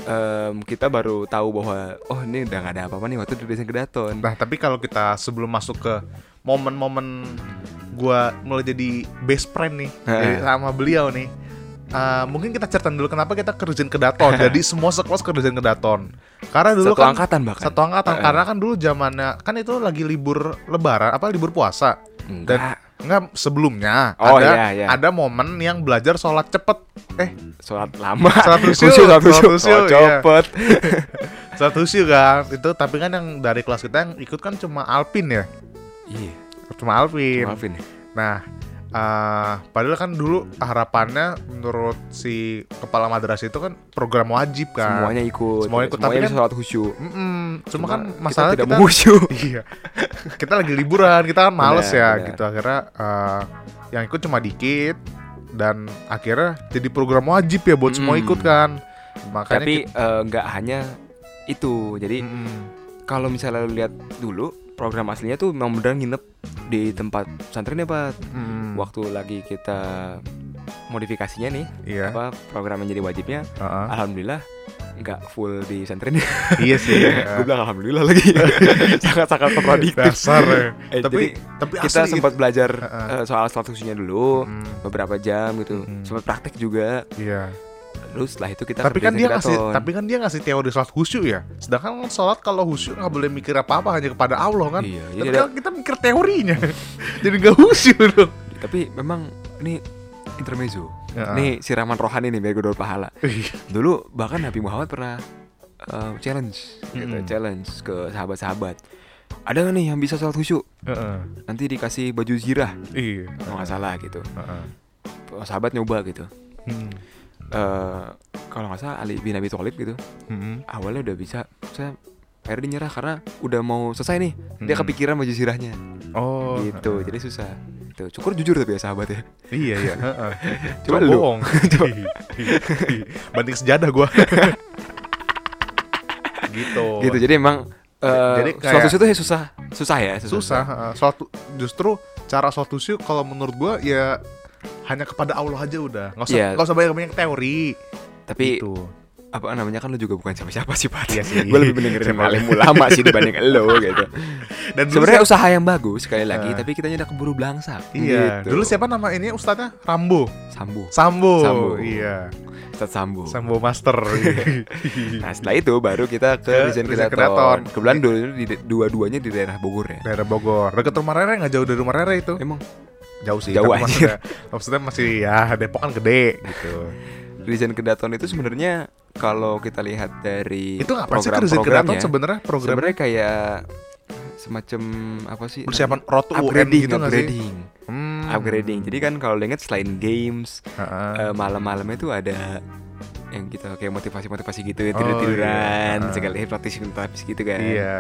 em, kita baru tahu bahwa oh ini udah nggak ada apa-apa nih waktu di desain kedaton. Nah, tapi kalau kita sebelum masuk ke momen-momen gua mulai jadi best friend nih jadi sama beliau nih. Eh, mungkin kita ceritain dulu kenapa kita kerjain ke Daton. jadi semua sekelas kerjain ke Daton. Karena dulu Satu kan angkatan bahkan. satu angkatan Heeh. karena kan dulu zamannya kan itu lagi libur lebaran apa libur puasa. Enggak. Enggak sebelumnya Oh, ada iya, iya. ada momen yang belajar sholat cepet. Eh, Sholat lama. Sholat Khusyuk, sholat sholat khusyuk. khusyuk, Oh, iya. copot. sholat khusyuk kan. Itu tapi kan yang dari kelas kita yang ikut kan cuma Alpin ya. Iya. Cuma Alpin. Maafin ya. Nah, eh, padahal kan dulu harapannya menurut si kepala madrasah itu kan program wajib kan. Semuanya ikut. Semuanya ikut, tapi Semuanya kan- sholat khusyuk. Mm-mm, cuma, kan kita masalah tidak kita, mau khusyuk. iya. kita lagi liburan, kita kan males Benar, ya benar. gitu. Akhirnya eh, yang ikut cuma dikit dan akhirnya jadi program wajib ya buat semua Mm. ikut kan. Makanya Tapi kita- eh, nggak hanya itu. Jadi Mm-mm. kalau misalnya lu lihat dulu program aslinya tuh memang beneran nginep di tempat pesantren ya Pak. Mm-mm. Waktu lagi kita modifikasinya nih Iya. apa program yang jadi wajibnya heeh. alhamdulillah nggak full di pesantren iya sih. gue bilang alhamdulillah lagi sangat sangat kontradiktif Dasar ya. Eh, tapi jadi tapi kita sempat belajar Heeh. eh, soal statusnya dulu Mm, beberapa jam gitu Mm. sempat praktek juga Iya. Lalu setelah itu kita tapi kan dia di ngasih tapi kan dia ngasih teori sholat khusyuk ya. Sedangkan kan sholat kalau khusyuk nggak boleh mikir apa apa hanya kepada Allah kan? Iya tapi jadi kan kita mikir teorinya. Jadi nggak khusyuk dong tapi memang ini intermezzo. Ya. ini siraman rohani nih biar gue dapat pahala. Iya. dulu bahkan Nabi Muhammad pernah eh, challenge gitu challenge ke sahabat-sahabat. Ada nggak nih yang bisa sholat khusyuk? Heeh. nanti dikasih baju zirah. Iya. Kalau nggak salah gitu. Heeh. sahabat nyoba gitu. Hmm. Eh kalau nggak salah Ali bin Abi Thalib gitu Hmm. awalnya udah bisa saya akhirnya nyerah karena udah mau selesai nih dia Hmm. kepikiran baju zirahnya oh gitu heeh. jadi susah tuh cukur jujur tapi ya sahabat ya iya iya heeh. Coba Coba lu. bohong banting sejadah gua gitu gitu jadi emang eh Jadi kayak- suatu itu ya susah susah ya susah heeh. suatu justru cara sholat khusyuk kalau menurut gua ya hanya kepada Allah aja udah. Nggak usah Iya. nggak usah banyak banyak teori. Tapi gitu. apa namanya kan lu juga bukan siapa-siapa sih Pak. Iya sih. gue lebih mendengarin Siapa- alim ulama sih dibanding lo gitu. Dan sebenarnya usaha yang bagus sekali lagi Eh. tapi kitanya udah keburu belangsak. Iya. Gitu. dulu siapa nama ini ustadznya? Rambo. Sambu Sambo, Sambo. iya. Ustadz sambu Sambo Master. Nah setelah itu baru kita ke desain Kedaton. kebetulan dulu dua-duanya di daerah Bogor ya. Daerah Bogor. Deket rumah Rere nggak jauh dari rumah Rere itu. Emang jauh sih Jauh, maksudnya, maksudnya masih ya Depok kan gede gitu. Desain kedaton itu sebenarnya kalau kita lihat dari itu ngapain sih ke Desain Kedaton sebenarnya? Program sebenarnya kayak semacam apa sih persiapan road to UN upgrading gitu sih? upgrading. Hmm. upgrading. Jadi kan kalau lo ingat selain games Heeh. eh, malam-malamnya tuh ada yang kita kayak motivasi-motivasi gitu Oh, tidur tiduran iya. segala hipnotis hipnotis gitu kan. Iya.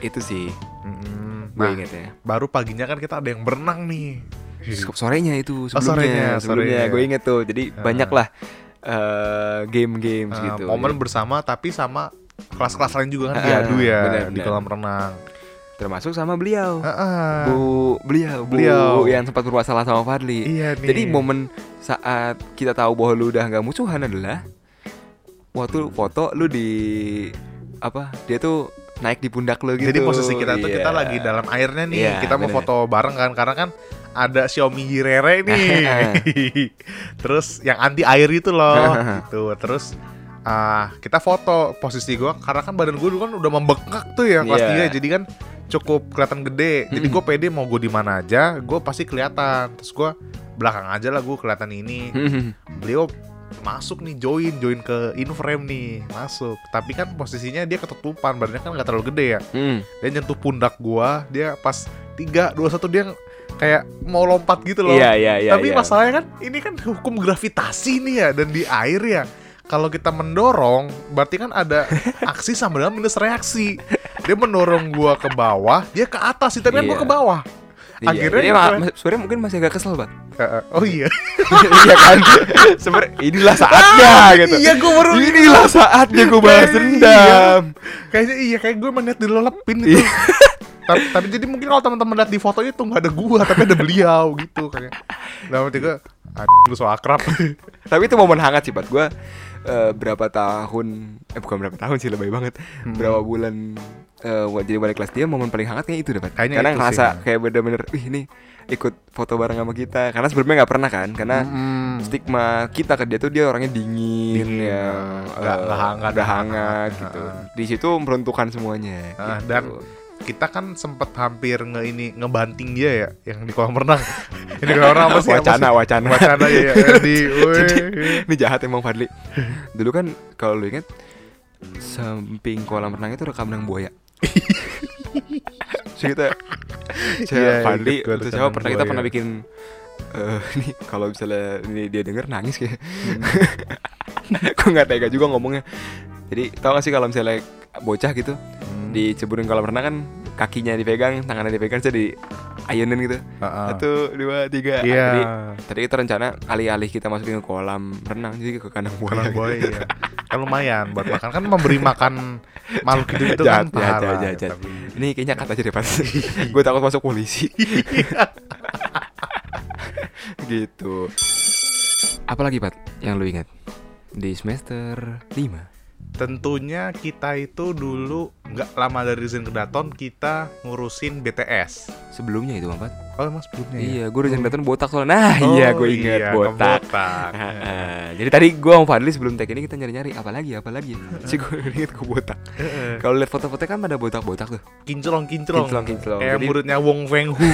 Itu sih. Mm-mm. gue Nah, inget ya. baru paginya kan kita ada yang berenang nih sorenya itu Oh, sorenya, sebelumnya sebelumnya sorenya. gue inget tuh jadi Ah. banyak lah eh, game-games Eh, gitu momen bersama tapi sama kelas-kelas lain juga kan Ah, diadu ya benar, di kolam renang termasuk sama beliau Heeh. bu beliau bu Beliau. yang sempat bermasalah sama Fadli iya nih Jadi momen saat kita tahu bahwa lu udah nggak musuhan adalah waktu foto lu di apa dia tuh naik di pundak lu gitu. Jadi posisi kita tuh Iya. kita lagi dalam airnya nih. Iya, kita mau bener. foto bareng kan karena kan ada Xiaomi Hirere nih. Terus yang anti air itu loh gitu. Terus ah kita foto posisi gua karena kan badan gua dulu kan udah membengkak tuh ya kelas Iya. 3 jadi kan cukup kelihatan gede. Jadi Mm. gue pede mau gue di mana aja, gue pasti kelihatan. Terus gua belakang aja lah gue kelihatan ini. Beliau masuk nih join join ke inframe nih masuk tapi kan posisinya dia ketutupan badannya kan nggak terlalu gede ya Hmm. dia nyentuh pundak gua dia pas tiga dua satu dia kayak mau lompat gitu loh Iya iya iya. tapi iya. masalahnya kan ini kan hukum gravitasi nih ya dan di air ya kalau kita mendorong berarti kan ada aksi sama dengan minus reaksi dia mendorong gua ke bawah dia ke atas sih tapi kan gua Iya. ke bawah Iya, akhirnya jadi ma- sebenarnya mungkin masih agak kesel banget. oh iya iya kan? Sebenarnya inilah saatnya gitu. iya gua baru Inilah saatnya gue balas Iya. dendam. kayaknya iya kayak gue melihat dilelepin gitu tapi, tapi jadi mungkin kalau teman-teman lihat di foto itu nggak ada gua tapi ada beliau gitu kayak dalam Anjing, lu so akrab. Tapi itu momen hangat sih, Pat. Gua eh, berapa tahun eh bukan berapa tahun sih lebay banget. Hmm. Berapa bulan eh buat jadi balik kelas dia momen paling hangat kayaknya itu dapat. Karena itu ngerasa sih. kayak bener-bener wih ini ikut foto bareng sama kita. Karena sebelumnya nggak pernah kan. Karena Mm-mm. stigma kita ke dia tuh dia orangnya dingin, Dingin, ya nggak- nggak hangat, nggak hangat hangat. gitu. Heeh. Di situ meruntuhkan semuanya. Ah, gitu. dan kita kan sempet hampir nge ini ngebanting dia ya yang di kolam renang. Ini di kolam renang apa sih? Apa wacana, sih? wacana, Wacana ya, ya, di. Jadi, ini jahat emang Fadli. Dulu kan kalau lu inget samping kolam renang itu ada kandang buaya. so kita saya Iya, Fadli terus siapa pernah kita pernah bikin eh ini kalau misalnya ini dia denger nangis kayak kok nggak tega juga ngomongnya jadi tau gak sih kalau misalnya bocah gitu Hmm. diceburin kolam renang kan kakinya dipegang tangannya dipegang jadi ayunin gitu Heeh. satu dua tiga Ah. Iya. jadi tadi kita rencana alih-alih kita masukin ke kolam renang jadi ke kandang buaya Kolam buaya iya. Kan lumayan buat makan kan memberi makan makhluk hidup itu Jahat, kan pahala. jahat, jahat, jahat. Tapi ini kayaknya kata aja deh pas gue takut masuk polisi gitu apalagi Pat yang lu ingat di semester 5 tentunya kita itu dulu nggak lama dari Zen ke Daton kita ngurusin BTS. sebelumnya itu Bang Pat Oh emang sebelumnya ya? iya gue udah datang botak soalnya nah Oh, iya gue ingat iya, botak kebotak. Heeh. Jadi tadi gue sama Fadli sebelum tag ini kita nyari-nyari apa lagi apa lagi sih gue inget gue botak. Kalau lihat foto-foto kan pada botak-botak tuh. kinclong kinclong Kinclong, kinclong. kayak Jadi- muridnya Wong Feng Hu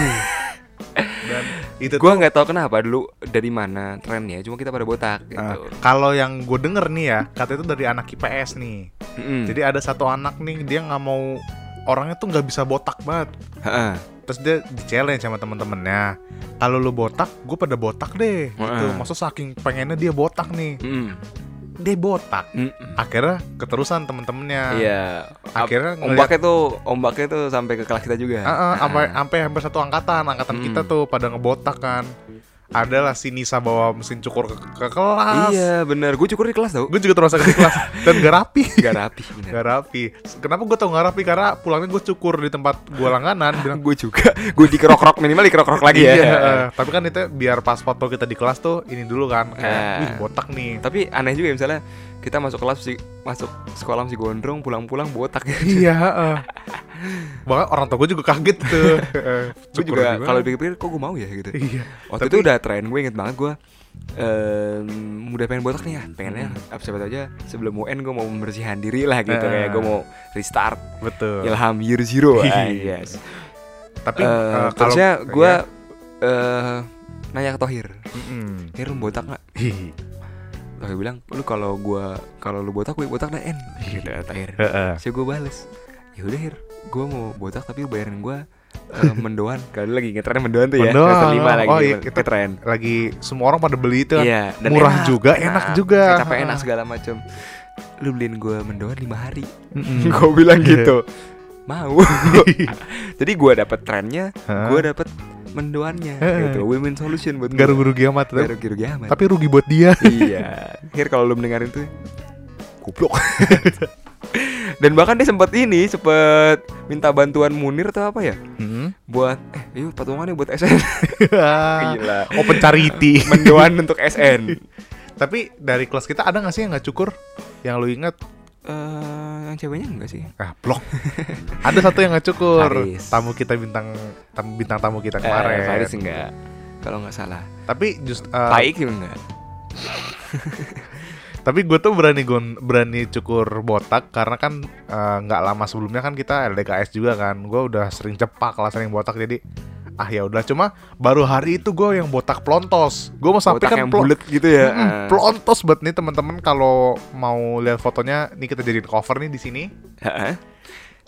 dan itu Gue nggak tahu kenapa dulu dari mana trennya, cuma kita pada botak gitu. Nah, kalau yang gue denger nih ya kata itu dari anak IPS nih Mm-mm. jadi ada satu anak nih dia nggak mau orangnya tuh nggak bisa botak banget Heeh. terus dia di challenge sama temen-temennya kalau lu botak gue pada botak deh gitu maksud saking pengennya dia botak nih Mm-mm. Dia botak Mm-mm. akhirnya keterusan temen-temennya Iya. Akhirnya ngeliat- ombaknya tuh ombaknya tuh sampai ke kelas kita juga. Sampai Ah. sampai hampir satu angkatan angkatan Mm. kita tuh pada ngebotak kan adalah si Nisa bawa mesin cukur ke, ke kelas. Iya bener, gue cukur di kelas tau. gue juga terasa di kelas. Dan gak rapi. Gak rapi bener. gak rapi. Kenapa gue tau gak rapi? Karena pulangnya gue cukur di tempat gue langganan bilang gue juga, gue dikerok-kerok minimal dikerok-kerok lagi ya. Iya, tapi kan itu biar pas foto kita di kelas tuh ini dulu kan. Kayak Eh. wih botak nih. Tapi aneh juga ya, misalnya kita masuk kelas si masuk sekolah masih gondrong pulang-pulang botak. iya heeh. bahkan orang tua gue juga kaget tuh gue juga kalau dipikir kok gue mau ya gitu. iya Waktu Tapi- itu udah tren gue inget banget gue em, udah pengen botak nih ya pengennya apa siapa aja sebelum UN gue mau membersihkan diri lah gitu Eh. kayak gue mau restart betul ilham year zero Iya. ah, yes tapi eh, terusnya gue iya. eh nanya ke Tohir Mm-mm. Hir lu botak nggak Tohir bilang lu kalau gua kalau lu botak gue botak dah en gitu kata Tohir Heeh. saya gue bales ya udah Hir gue mau botak tapi lu bayarin gue eh, mendoan kalau lagi ngetren mendoan tuh ya Mendoan. lima lagi Oh, iya, kita- ngetren lagi semua orang pada beli itu kan Iya, dan murah juga, enak juga. Kecap enak segala macam. Lu beliin gue mendoan lima hari. Mm-mm. gue bilang gitu. Mau. Jadi gue dapet trennya, gue dapet mendoannya Heeh. gitu. Win-win solution buat Gak rugi-rugi amat tapi, rugi-rugi amat. tapi rugi buat dia iya. Akhir kalau lu mendengarin tuh goblok. Dan bahkan dia sempet ini, sempet minta bantuan Munir atau apa ya? Mm. Buat eh yuk patungan nih buat SN. Gila. Open charity Mendoan untuk SN. Tapi dari kelas kita ada gak sih yang gak cukur? Yang lu inget? Eh, yang ceweknya enggak sih? Ah, blok Ada satu yang gak cukur Faris. Tamu kita bintang tam- Bintang tamu kita Eh, kemarin Faris enggak. Kalau nggak salah. Tapi just eh, Paik juga enggak. Tapi gue tuh berani gon berani cukur botak karena kan eh, nggak lama sebelumnya kan kita LDKS juga kan. Gue udah sering cepak lah sering botak jadi ah ya udah cuma baru hari itu gue yang botak plontos. Gue mau sampai Botak kan yang bulat gitu ya. Mm-mm, Ah. plontos banget nih teman-teman kalau mau lihat fotonya nih kita jadiin cover nih di sini.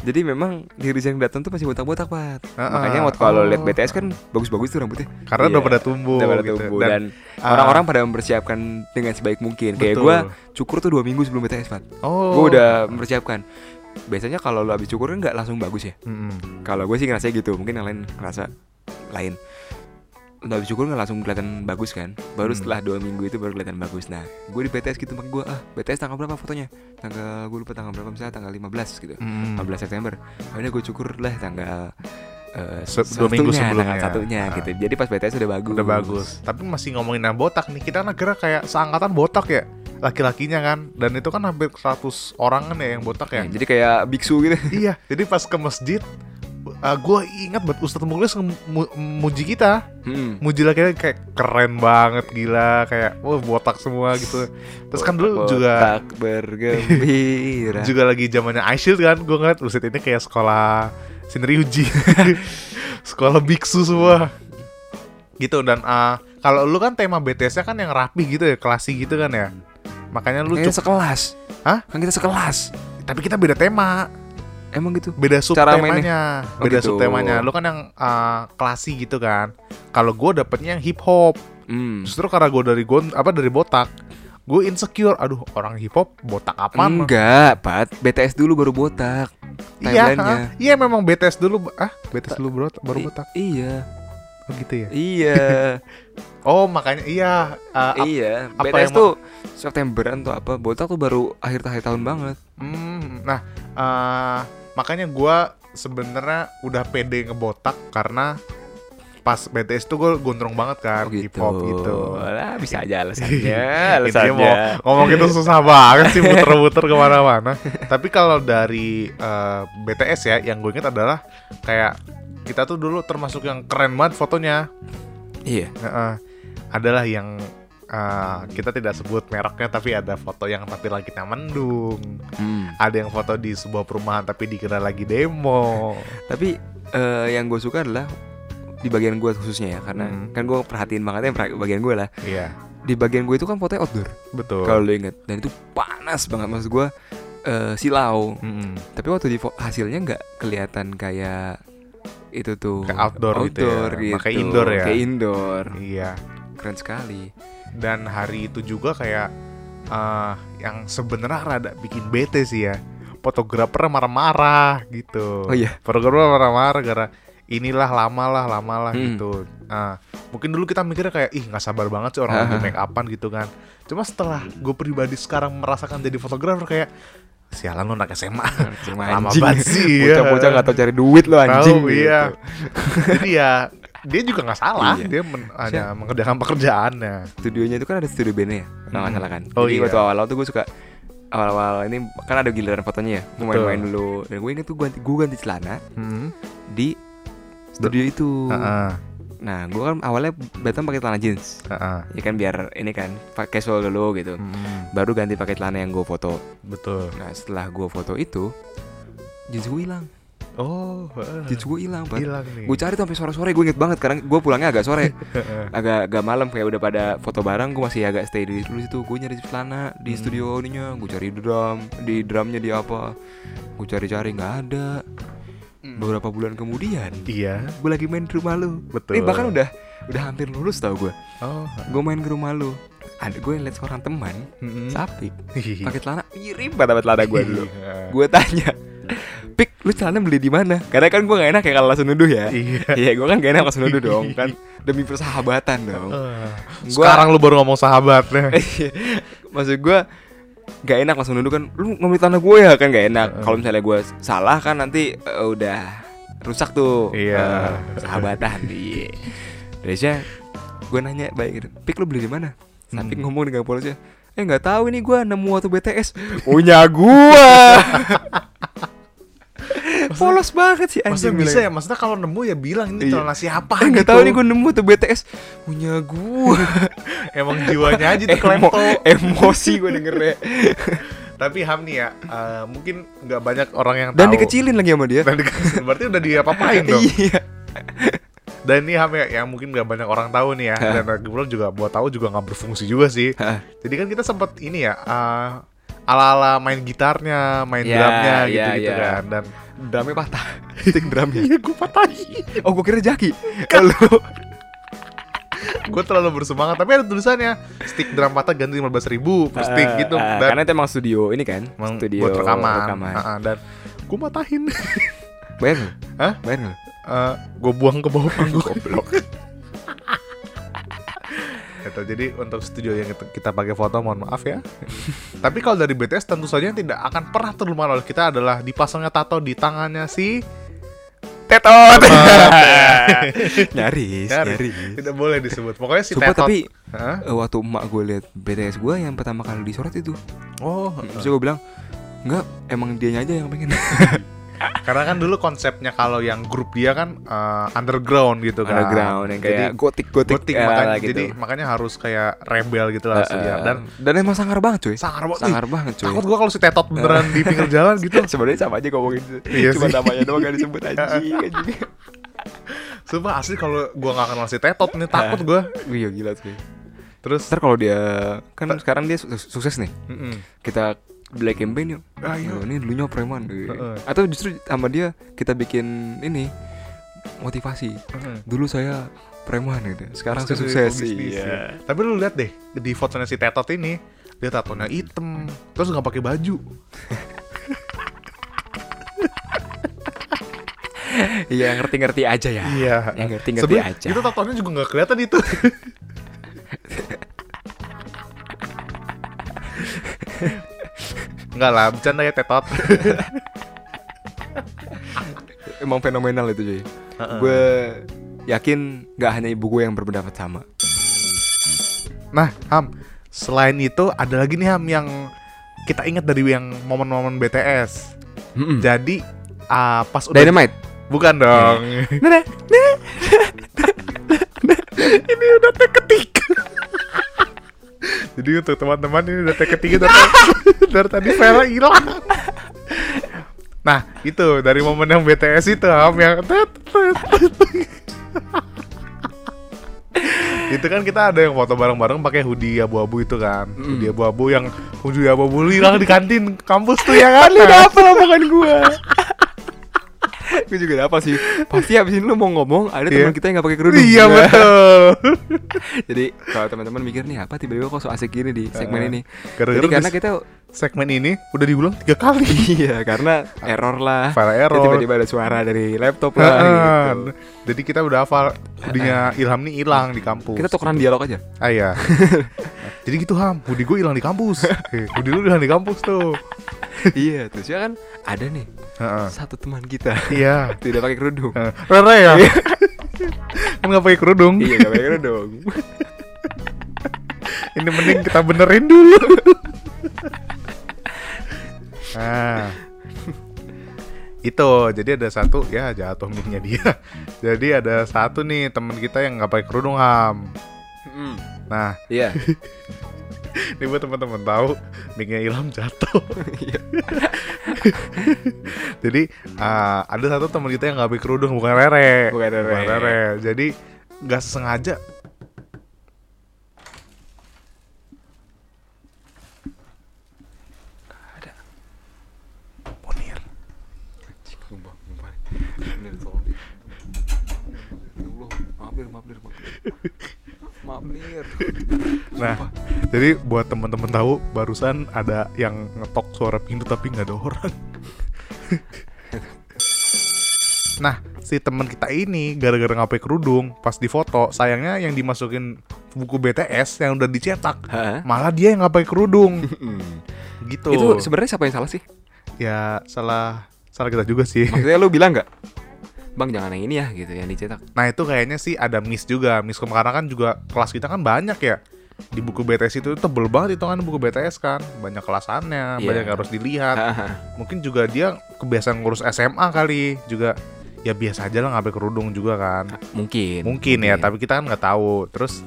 Jadi memang di yang datang tuh masih botak-botak, Pat. Heeh. Makanya waktu kalau lihat Oh. BTS kan bagus-bagus tuh rambutnya. Karena Iya, udah pada tumbuh, Udah pada gitu. tumbuh Dan, ah, orang-orang pada mempersiapkan dengan sebaik mungkin. Kayak Betul. gua cukur tuh dua minggu sebelum BTS, Pat. Oh. Gua udah mempersiapkan. Biasanya kalau lo habis cukur kan nggak langsung bagus ya. Mm-mm. Kalau gue sih ngerasa gitu, mungkin yang lain ngerasa lain. Udah habis cukur nggak langsung kelihatan bagus kan Baru Hmm. setelah dua minggu itu baru kelihatan bagus Nah gue di BTS gitu makanya gue ah BTS tanggal berapa fotonya Tanggal gue lupa tanggal berapa misalnya tanggal 15 gitu Mm-mm. 15 September Akhirnya gue cukur lah tanggal eh, Se- dua minggu sebelumnya. satunya Ah. gitu. Jadi pas BTS udah bagus. Udah bagus. Tapi masih ngomongin yang botak nih. Kita negara kayak seangkatan botak ya. Laki-lakinya kan. Dan itu kan hampir 100 orang kan ya yang botak ya. Ya, jadi kayak biksu gitu. iya. Jadi pas ke masjid. gue ingat buat Ustadz Muklis ngemu- muji kita Hmm. Muji laki kayak keren banget gila Kayak wah botak semua gitu Terus kan dulu juga Botak bergembira. juga lagi zamannya iShield kan gue ngeliat Buset ini kayak sekolah Shinryuji sekolah biksu semua gitu dan ah, kalau lu kan tema BTS-nya kan yang rapi gitu ya klasik gitu kan ya makanya lu cuk- sekelas. Hah? Kan kita sekelas. tapi kita beda tema Emang gitu. beda sub Cara temanya Oh, beda gitu. sub temanya lu kan yang ah, klasik gitu kan kalau gue dapetnya yang hip hop Hmm. justru karena gue dari gon apa dari botak gue insecure aduh orang hip hop botak apaan Enggak, Pat. BTS dulu baru botak. Iya, ha? iya memang BTS dulu ah BTS dulu bro, baru I- botak Iya. Gitu ya Iya. oh makanya iya ah, ap- iya. apa BTS tuh Septemberan tuh apa? Botak tuh baru akhir-akhir tahun banget. hmm, nah ah, makanya gua sebenarnya udah pede ngebotak karena pas BTS tuh gue gondrong banget kan Oh, hip hop gitu Lah, bisa aja alasannya. Intinya alasannya. mau ngomong itu susah banget sih muter-muter ke mana-mana. Tapi kalau dari eh, BTS ya, yang gue ingat adalah kayak kita tuh dulu termasuk yang keren banget fotonya. Iya. Heeh. adalah yang eh, kita tidak sebut mereknya tapi ada foto yang tampilan kita mendung. Hmm. Ada yang foto di sebuah perumahan tapi dikira lagi demo. Tapi eh, yang gue suka adalah di bagian gue khususnya ya karena Hmm. kan gue perhatiin banget yang pra- bagian gue lah Iya, di bagian gue itu kan fotonya outdoor betul. kalau lo inget dan itu panas banget maksud gue eh, silau Mm-mm. tapi waktu di hasilnya nggak kelihatan kayak itu tuh Kayak outdoor gitu ya. gitu. Makanya indoor ya. kayak indoor Iya. keren sekali dan hari itu juga kayak eh yang sebenarnya rada bikin bete sih ya fotografer marah-marah gitu oh iya fotografer marah-marah gara inilah lama lah lama lah Hmm. gitu nah mungkin dulu kita mikirnya kayak ih nggak sabar banget sih orang lagi make upan gitu kan cuma setelah gue pribadi sekarang merasakan jadi fotografer kayak sialan lu anak SMA Cuma lama anjing. banget sih ya bocah-bocah nggak tau cari duit lo anjing Tahu, iya. gitu. jadi ya dia juga nggak salah Iya. dia men- hanya mengerjakan pekerjaannya studionya itu kan ada studio bandnya ya nggak Hmm. salah kan Oh, jadi iya. waktu awal-awal tuh gue suka awal-awal ini kan ada giliran fotonya ya gue main-main dulu dan gue inget tuh gue ganti gue ganti celana hmm. di studio itu Heeh, nah gue kan awalnya datang pakai celana jeans. Heeh. ya kan biar ini kan pakai casual dulu gitu. Hmm, baru ganti pakai celana yang gue foto. Betul. Nah setelah gue foto itu jeans gue hilang. Oh heeh. jeans gue hilang Pak. hilang nih. Gue cari sampai sore-sore gue inget banget. Karena gue pulangnya agak sore. Agak agak malam kayak udah pada foto bareng gue masih agak stay di dulu situ. Gue nyari celana di Hmm. studio ininya gue cari drum di drumnya di apa. Gue cari-cari nggak ada beberapa bulan kemudian iya. gue lagi main ke rumah lu. Betul. Ini bahkan udah udah hampir lulus tau gue oh. Gue main ke rumah lu. Ada gue liat seorang teman mm-mm. sapi. Hihihi. pakai celana mirip banget celana gue dulu. Iya. gue tanya pik lu celana beli di mana? Karena kan gue gak enak ya kalau langsung nuduh ya. Iya. Iya gue kan gak enak langsung nuduh dong. Kan demi persahabatan dong. Eh, Gua- sekarang lu baru ngomong sahabatnya maksud gue gak enak langsung nuduh kan lu ngambil tanah gue ya kan gak enak. Kalau misalnya gue salah kan nanti eh, udah rusak tuh Iya. eh, persahabatan iya. Terusnya gue nanya baik pik lu beli di mana? Tapi Hmm. ngomong dengan polisnya eh nggak tahu ini gue nemu waktu BTS punya gua polos banget sih Maksudnya anjing bisa bilang. ya, maksudnya kalau nemu ya bilang ini Iya. celana siapa eh gitu. tahu ini gue nemu tuh BTS punya gua Emang jiwanya aja tuh Emo- emosi gue dengernya Tapi Ham nih ya, eh, mungkin nggak banyak orang yang dan tahu dikecilin lagi sama dia Dan dikecilin, berarti udah diapa-apain dong iya Dan ini Ham ya, yang mungkin nggak banyak orang tahu nih ya. Dan kebetulan juga buat tahu juga nggak berfungsi juga sih. Jadi kan kita sempat ini ya eh, Ala-ala main gitarnya, main Ya, drumnya ya, gitu-gitu ya. kan. Dan drumnya patah. Stick drumnya. Iya gue patahin. Oh gue kira jaki. Lu. Gue terlalu bersemangat Tapi ada tulisannya. Stick drum patah ganti 15 ribu per stick Eh, gitu. eh, Dan karena itu emang studio ini kan? Emang studio buat rekaman, rekaman. Ah, ah, Dan gue matahin bayar nggak? Hah? bayar nggak? Gue buang ke bawah panggung. Goblok Gitu, jadi untuk studio yang kita, kita pakai foto mohon maaf ya. Tapi kalau dari BTS tentu saja yang tidak akan pernah terlupakan oleh kita adalah dipasangnya tato di tangannya si tetot. Nyaris. nyaris, nyaris. Tidak boleh disebut. Pokoknya si Sumpah Tetot. tapi Hah? eh, waktu emak gue liat BTS gue yang pertama kali disorot itu, Oh, terus gue bilang, enggak, emang dianya aja yang pengen. karena kan dulu konsepnya kalau yang grup dia kan eh, underground gitu kan. Underground yang kayak Jadi, gotik gotik, gotik ya, makanya gitu. jadi makanya harus kayak rebel gitu lah dia. eh, Dan dan emang sangar banget cuy. sangar banget. Sangar banget cuy. Takut gua kalau si Tetot beneran di pinggir jalan gitu. Sebenarnya sama aja ngomongin. Iya Cuma sih. namanya doang gak disebut anjing anjing. Sumpah asli kalau gua nggak kenal si Tetot nih takut gua. Iya gila cuy. Terus Ntar kalau dia kan sekarang dia su- sukses nih. mm-mm. Kita black campaign yuk. Ayo. Oh, ini dulunya preman. Heeh. Atau justru sama dia kita bikin ini motivasi. Mm-mm. Dulu saya preman gitu. Sekarang saya sukses. Iya. ya. Tapi lu lihat deh di fotonya si Tetot ini dia tatonya hitam terus nggak pakai baju. Iya, ngerti-ngerti aja ya. Iya. Yang ngerti-ngerti aja. Itu tatonya juga nggak kelihatan itu. Enggak lah, bercanda ya Tetot. Emang fenomenal itu cuy. Heeh. Gue yakin nggak hanya ibu gue yang berpendapat sama. Nah, Ham, selain itu ada lagi nih Ham yang kita ingat dari yang momen-momen BTS. Mm-mm. Jadi ah, pas udah Dynamite. bukan dong. Nah, ini udah ketik. Jadi untuk teman-teman ini udah tek ketik dari, dari tadi Vera hilang. Nah, itu dari momen yang BTS itu Ham yang itu kan kita ada yang foto bareng-bareng pakai hoodie abu-abu itu kan. Mm. Hoodie abu-abu yang hoodie abu-abu hilang di kantin kampus tuh ya kan. Lu udah apa omongan gue? Gue juga apa sih? Pasti abis ini lu mau ngomong ada Iya. teman kita yang nggak pakai kerudung. Iya betul. Jadi kalau teman-teman mikir nih apa tiba-tiba kok so asik gini di segmen Eh, ini. gara-gara Jadi karena kita Segmen ini udah diulang tiga kali. iya karena error lah. File error. Tiba-tiba ada suara dari laptop lah gitu. Heeh. Jadi kita udah hafal hoodie-nya Ilham nih hilang di kampus. Kita tukeran dialog aja. Ah iya. Jadi gitu Ham, hoodie gue hilang di kampus. Eh, hoodie lu hilang di kampus tuh. Iya, terus ya kan ada nih Heeh. satu teman kita Iya. tidak pakai kerudung. Heeh. Rere ya. kan nggak pakai kerudung. iya, gak pakai kerudung. Ini mending kita benerin dulu. nah. Itu, jadi ada satu ya jatuh mic dia. Jadi ada satu nih temen kita yang nggak pakai kerudung Ham. Mm, Nah, Iya. ini buat teman-teman tahu mic-nya Ilham jatuh. Iya. Jadi ah, ada satu teman kita yang nggak pakai kerudung bukan Rere. Bukan Rere. Jadi nggak sengaja. Ya maaf maaf maaf lir. Nah, jadi buat teman-teman tahu barusan ada yang ngetok suara pintu tapi nggak ada orang. nah, si teman kita ini gara-gara nggak pakai kerudung, pas difoto, sayangnya yang dimasukin buku BTS yang udah dicetak, Hah? malah dia yang nggak pakai kerudung. gitu. Itu sebenarnya siapa yang salah sih? ya salah salah kita juga sih. Maksudnya lu bilang nggak? Bang jangan yang ini ya gitu yang dicetak. Nah itu kayaknya sih ada miss juga Miss karena kan juga kelas kita kan banyak ya Di buku BTS itu tebel banget itu kan buku BTS kan Banyak kelasannya, Iya. banyak yang harus dilihat. Mungkin juga dia kebiasaan ngurus SMA kali Juga ya biasa aja lah ngapain kerudung juga kan mungkin. Mungkin ya, tapi kita kan nggak tahu Terus,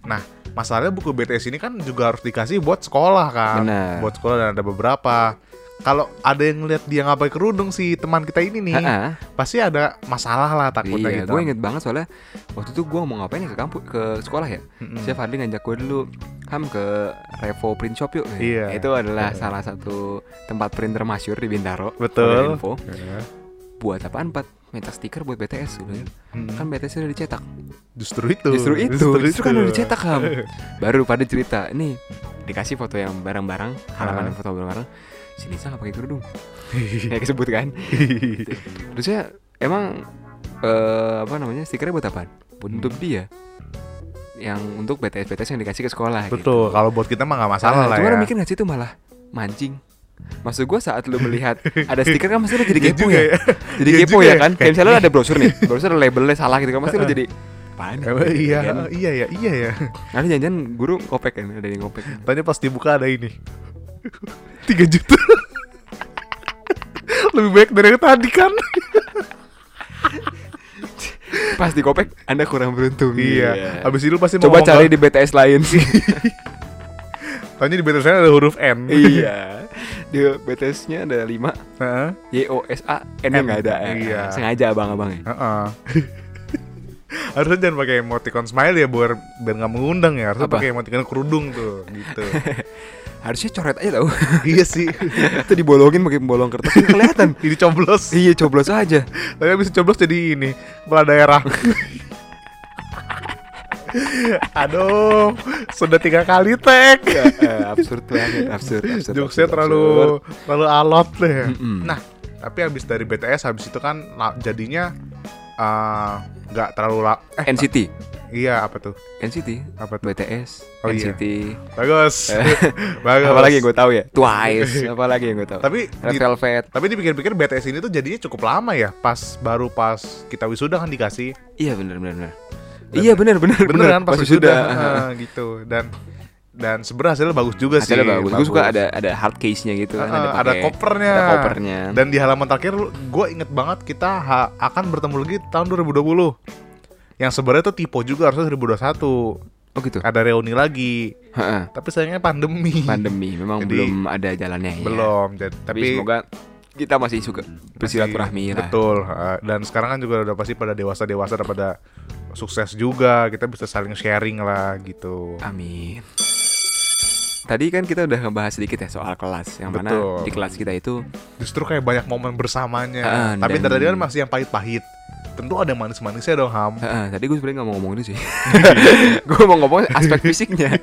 nah masalahnya buku BTS ini kan juga harus dikasih buat sekolah kan Benar. Buat sekolah dan ada beberapa kalau ada yang ngeliat dia ngapain kerudung si teman kita ini nih, Ha-ha. pasti ada masalah lah takutnya Iya, gitu. gue inget banget soalnya waktu itu gue mau ngapain ya ke kampus ke sekolah ya. Mm-mm. Chef Fadli ngajak gue dulu Ham ke Revo Print Shop yuk. Iya. Itu adalah salah satu tempat printer masyur di Bintaro. Betul. Info. Ya. Buat apaan, Pat? Minta stiker buat BTS gitu kan. Mm. Kan BTS udah dicetak. Justru itu. Justru itu, justru, kan itu. udah dicetak Ham. Baru pada cerita, nih dikasih foto yang bareng-bareng, halaman yang foto bareng-bareng. Si Nisa gak pakai kerudung. Kayak kesebut kan. Terusnya emang eh, apa namanya stikernya buat apa? Untuk dia yang untuk BTS BTS yang dikasih ke sekolah Betul. gitu. Kalau buat kita mah nggak masalah Ah, lah cuma ya. mikir gak sih itu malah mancing Maksud gue saat lu melihat ada stiker kan pasti lu jadi Iya kepo ya. ya. Jadi Iya kepo juga ya ya. kan. Kayak misalnya lu ada brosur nih, brosur ada labelnya salah gitu kan pasti lu jadi apaan? Iya, Kan? iya ya, iya ya. Nanti jangan-jangan guru ngopek kan, ada yang ngopek. Tanya pas dibuka ada ini 3 juta Lebih baik dari yang tadi kan Pas di kopek Anda kurang beruntung. Iya Abis itu pasti mau Coba ngomong cari di BTS lain sih. Tanya di BTS ada huruf N iya. Di BTS-nya ada 5 Heeh. Y O S A N. nggak ada. Iya. Sengaja abang-abang ya. Heeh. Harusnya jangan pakai emoticon smile ya biar biar nggak mengundang ya. Harusnya pakai emoticon kerudung tuh, gitu. Harusnya coret aja tau. iya sih. Itu dibolongin pakai bolong kertas kan kelihatan. Ini coblos. iya, coblos aja. Tapi bisa coblos jadi ini kepala daerah. Aduh, sudah tiga kali tag. Eh, absurd banget, absurd, absurd. Jokesnya absurd, terlalu absurd. terlalu alot deh. Mm-mm. Nah, tapi habis dari BTS habis itu kan jadinya eh, nggak terlalu la eh NCT. Iya apa tuh? NCT, Apa tuh? BTS, Oh, iya. NCT. Bagus. Bagus. Apalagi yang gue tahu ya? Twice, apalagi yang gue tahu. Tapi Red di- Velvet. Tapi dipikir-pikir BTS ini tuh jadinya cukup lama ya, pas baru pas kita wisuda kan dikasih. Iya benar benar Iya benar benar Bener kan pas Pas wisuda eh, gitu dan dan sebenarnya hasilnya bagus juga sih. Hasilnya bagus. Gue suka ada ada hard case-nya gitu kan. Eh, eh, ada pakai- kopernya. Ada kopernya. Dan di halaman terakhir gue inget banget kita akan bertemu lagi tahun 2020. Yang sebenarnya tuh tipe juga harusnya 2021. oh gitu. Ada reuni lagi. Heeh. Tapi sayangnya pandemi. Pandemi memang Jadi, belum ada jalannya ya. Belum. Jadi, Tapi, tapi semoga kita masih suka bersilaturahmi lah. Betul. Dan sekarang kan juga udah pasti pada dewasa-dewasa udah pada sukses juga. Kita bisa saling sharing lah gitu. Amin. Tadi kan kita udah ngebahas sedikit ya soal kelas Yang mana Betul. di kelas kita itu Justru kayak banyak momen bersamanya. Ah, Tapi dan- tadi kan masih yang pahit-pahit. Tentu ada manis-manisnya dong Ham. Heeh, Tadi gue sebenarnya gak mau ngomong itu sih. Gue mau ngomong aspek fisiknya.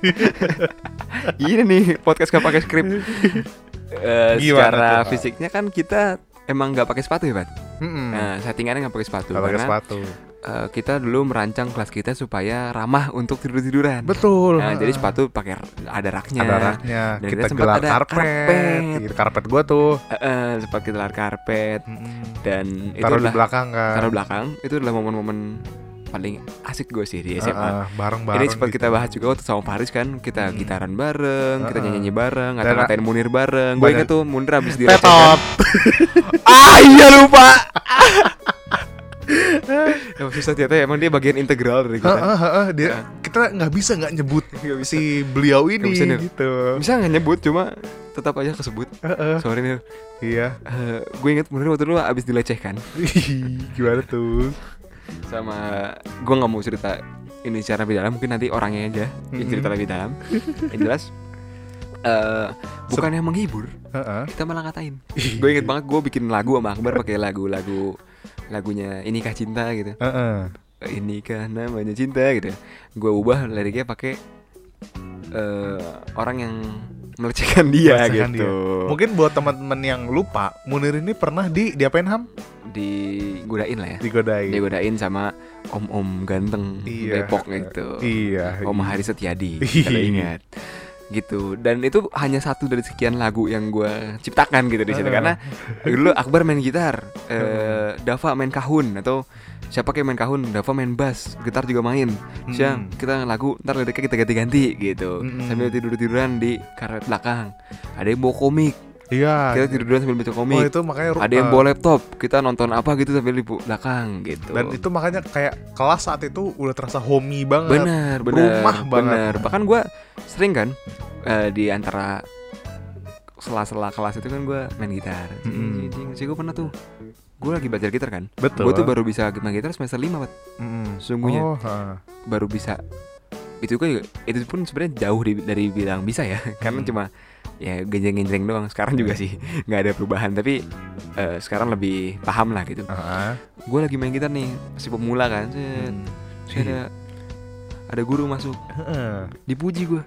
Ini nih podcast gak pakai skrip. Gimana Secara tuh, fisiknya kan kita emang gak pakai sepatu ya Pak Mm-mm. Nah settingannya gak pakai sepatu Nggak pakai sepatu. eh, kita dulu merancang kelas kita supaya ramah untuk tidur-tiduran Betul. Nah, jadi sepatu pakai ada raknya. ada raknya. Dan kita kita gelar ada karpet. karpet. Gitu, karpet gua tuh. Eh, eh, sempat kita gelar karpet Mm-mm. dan itu Taruh di adalah belakang kan. taruh belakang. Itu adalah momen-momen paling asik gue sih di SMA. Ah, ah, bareng-bareng. Ini sempat gitu. kita bahas juga waktu sama Faris kan Kita Hmm. gitaran bareng, kita Ah, ah. nyanyi bareng, Dan- ngata-ngatain Munir bareng Gue inget tuh Munir abis Tetot. direcehkan Ah iya lupa Emang susah ternyata ya, emang dia bagian integral dari kita ah, ah, ah, dia kita nggak bisa nggak nyebut Nggak bisa. si beliau ini bisa, Nir. gitu. Bisa nggak nyebut cuma tetap aja kesebut Ah, ah, Sorry Nir iya. Eh, gue inget Munir waktu dulu abis dilecehkan Gimana tuh? Sama gue nggak mau cerita ini secara lebih dalam mungkin nanti orangnya aja yang Mhm. cerita lebih dalam yang jelas eh bukannya menghibur kita malah ngatain gue inget banget gue bikin lagu sama Akbar pakai lagu-lagu lagunya inikah cinta gitu Heeh. inikah namanya cinta gitu gue ubah liriknya pakai eh orang yang melecehkan dia Melecehkan gitu dia. Mungkin buat teman-teman yang lupa, Munir ini pernah di diapain Ham? Digodain lah ya Digodain. digodain sama om-om ganteng Iya. Depok gitu Iya. Om Hari Setiadi Iya. kalau ingat gitu dan itu hanya satu dari sekian lagu yang gue ciptakan gitu di situ Heeh. karena dulu Akbar main gitar eh, Dava main kahun atau siapa kayak main kahun Dava main bass gitar juga main Siang Mm. kita lagu ntar liriknya kita ganti-ganti gitu Mm-mm. sambil tidur tiduran di karet belakang ada yang bawa komik Iya. kita tiduran sambil baca Oh komik itu makanya ada yang eh, bawa laptop kita nonton apa gitu sambil di belakang gitu dan itu makanya kayak kelas saat itu udah terasa homey banget. benar benar Rumah banget. benar bahkan gue sering kan eh, di antara sela-sela kelas itu kan gue main gitar Mm-mm. sih gue pernah tuh gue lagi belajar gitar kan Betul. gue tuh baru bisa main gitar semester 5 Pat. Mm-mm. sesungguhnya. Oh, ha. baru bisa itu kan itu pun sebenarnya jauh di- dari bilang bisa ya karena Mm. cuma ya genjeng-genjeng doang sekarang juga sih nggak ada perubahan tapi eh, sekarang lebih paham lah gitu Ah. gue lagi main gitar nih masih pemula kan Set. Hmm. Ada ada guru masuk Heeh. dipuji gue.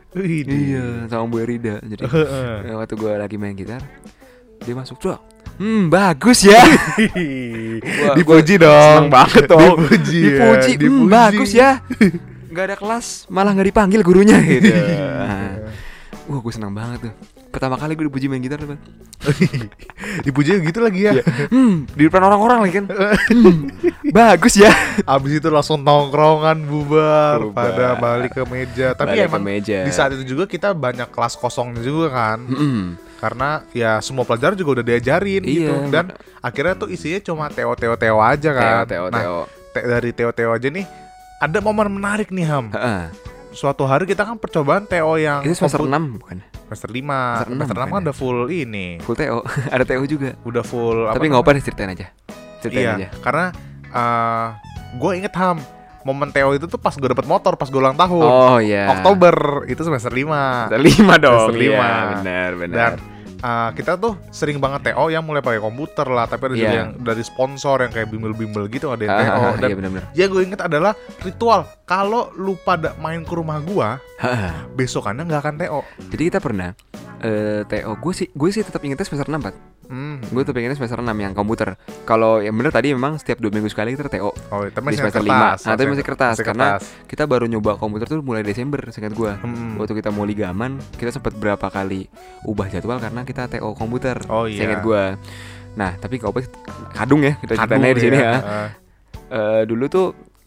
Iya, sama Bu Rida. Jadi eh, waktu gue lagi main gitar, dia masuk tuh. Hmm, bagus ya. Gua- Dipuji gua dong. Seneng banget dong. Dipuji, ya. Dipuji, hmm, bagus ya. Gak ada kelas, malah nggak dipanggil gurunya gitu. Wah, gue seneng banget tuh. Pertama kali gue dipuji main gitar Bang. Dipuji gitu lagi ya. Hmm, di depan orang-orang lagi kan. Hmm, bagus ya. Abis itu langsung tongkrongan bubar, Bubar. pada balik ke meja. Tapi Balik ke emang meja. di saat itu juga kita banyak kelas kosongnya juga kan. Mm-mm. Karena ya semua pelajaran juga udah diajarin gitu Iya, dan akhirnya tuh isinya cuma Teo Teo Teo aja kan. Teo, Teo, Nah, Teo. te- dari Teo Teo aja nih ada momen menarik nih Ham. Heeh. Suatu hari kita kan percobaan Teo yang Itu semester 6 bukan? Semester 5. Semester enam Semester 6 kan udah full ini. Full TO. Ada TO juga. Udah full Tapi nggak apa deh ceritain aja. Ceritain Iya, aja. karena gue inget Ham momen Teo itu tuh pas gue dapet motor pas gue ulang tahun. Oh iya. Oktober itu semester 5 Semester 5 dong. Semester Iya, lima. benar, benar. dan uh, kita tuh sering banget TO yang mulai pakai komputer lah tapi ada juga Iya. yang dari sponsor yang kayak bimbel-bimbel gitu ada yang Ah, TO ah, ah, dan iya yang gue inget adalah ritual. Kalau lu pada main ke rumah gua besokannya nggak akan TO Jadi kita pernah eh TO gue sih gue sih tetap ingetnya semester 6 Pat. hmm. Gue tetap ingetnya semester 6 yang komputer. Kalau yang bener tadi memang setiap dua minggu sekali kita TO oh tapi di masih semester kertas, 5. Nah, tapi masih kertas masih karena kertas. kita baru nyoba komputer tuh mulai Desember seingat gue. Hmm. Waktu kita mau ligaman, kita sempat berapa kali ubah jadwal karena kita TO komputer. Oh, iya. Seingat gue. Nah, tapi kalau kadung ya kita aja di sini ya. Ah. Eh, dulu tuh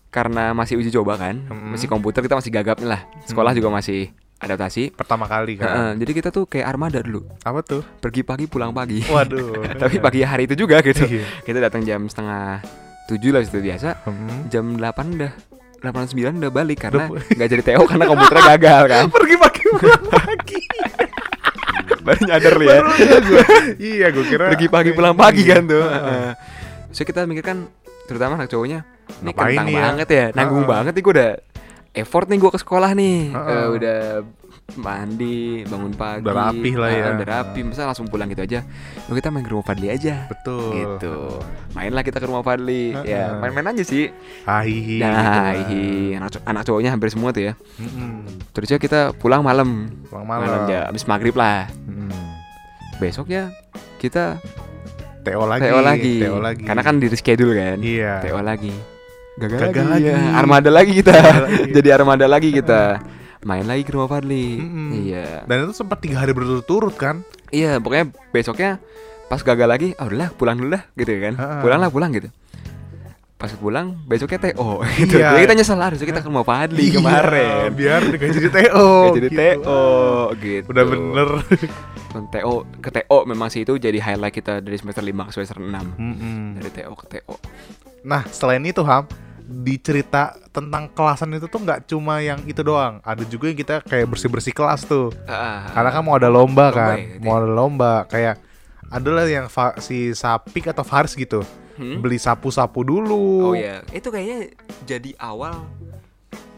karena masih uji coba kan, Mm-mm. masih komputer kita masih gagap nih lah. Sekolah Mm. juga masih adaptasi. pertama kali kan Heeh, jadi kita tuh kayak armada dulu, apa tuh pergi pagi pulang pagi. waduh Tapi pagi hari itu juga gitu. Iya. Kita datang jam setengah tujuh lah seperti biasa. Hmm. Jam 8 udah 8 9 udah balik karena nggak jadi TO karena komputernya gagal kan. pergi pagi pulang pagi Baru nyadar ya. Gua. iya gue kira Pergi pagi pulang pagi kan tuh. Heeh. Heeh. So kita mikir kan terutama anak cowoknya ini kentang ya? banget ya, nanggung Heeh. banget nih gue udah effort nih gue ke sekolah nih. Heeh. Eh, udah mandi, bangun pagi. Udah rapih lah ya. Udah rapi, masa langsung pulang gitu aja. Lu kita main ke rumah Fadli aja. betul Gitu. Mainlah kita ke rumah Fadli. Heeh. Ya, main-main aja sih. Hahihi Nah, gitu lah. hihi. anak, co- anak cowoknya hampir semua tuh ya. Mm-mm. Terusnya kita pulang malam. Pulang Malam malam. ya, abis maghrib lah. Mm. Besoknya kita TO lagi. TO lagi. TO lagi. Karena kan di reschedule kan. Iya. TO lagi. Gagal, Gagal lagi. lagi. ya. Armada lagi kita. Lagi. Jadi armada lagi kita. Main lagi ke rumah Fadli. Mm-mm. Iya. Dan itu sempat tiga hari berturut-turut kan? Iya, pokoknya besoknya pas gagal lagi, oh udahlah pulang dulu dah gitu kan. Ha-ha. Pulang lah pulang gitu. Pas pulang besoknya TO gitu. Iya. Jadi kita nyesel harusnya kita ke rumah Fadli Iya, kemarin. biar nggak jadi TO. Gak jadi gitu. TO gitu. Udah bener. TO ke TO memang sih itu jadi highlight kita dari semester 5 ke semester 6. Mm-mm. Dari TO ke TO. Nah, selain itu Ham, di cerita tentang kelasan itu tuh nggak cuma yang itu doang. Ada juga yang kita kayak bersih-bersih kelas tuh. Ah, Karena kan mau ada lomba Lomba kan, ya, mau ada lomba kayak adalah yang si Sapik atau Faris gitu. Hmm? Beli sapu-sapu dulu. Oh iya, itu kayaknya jadi awal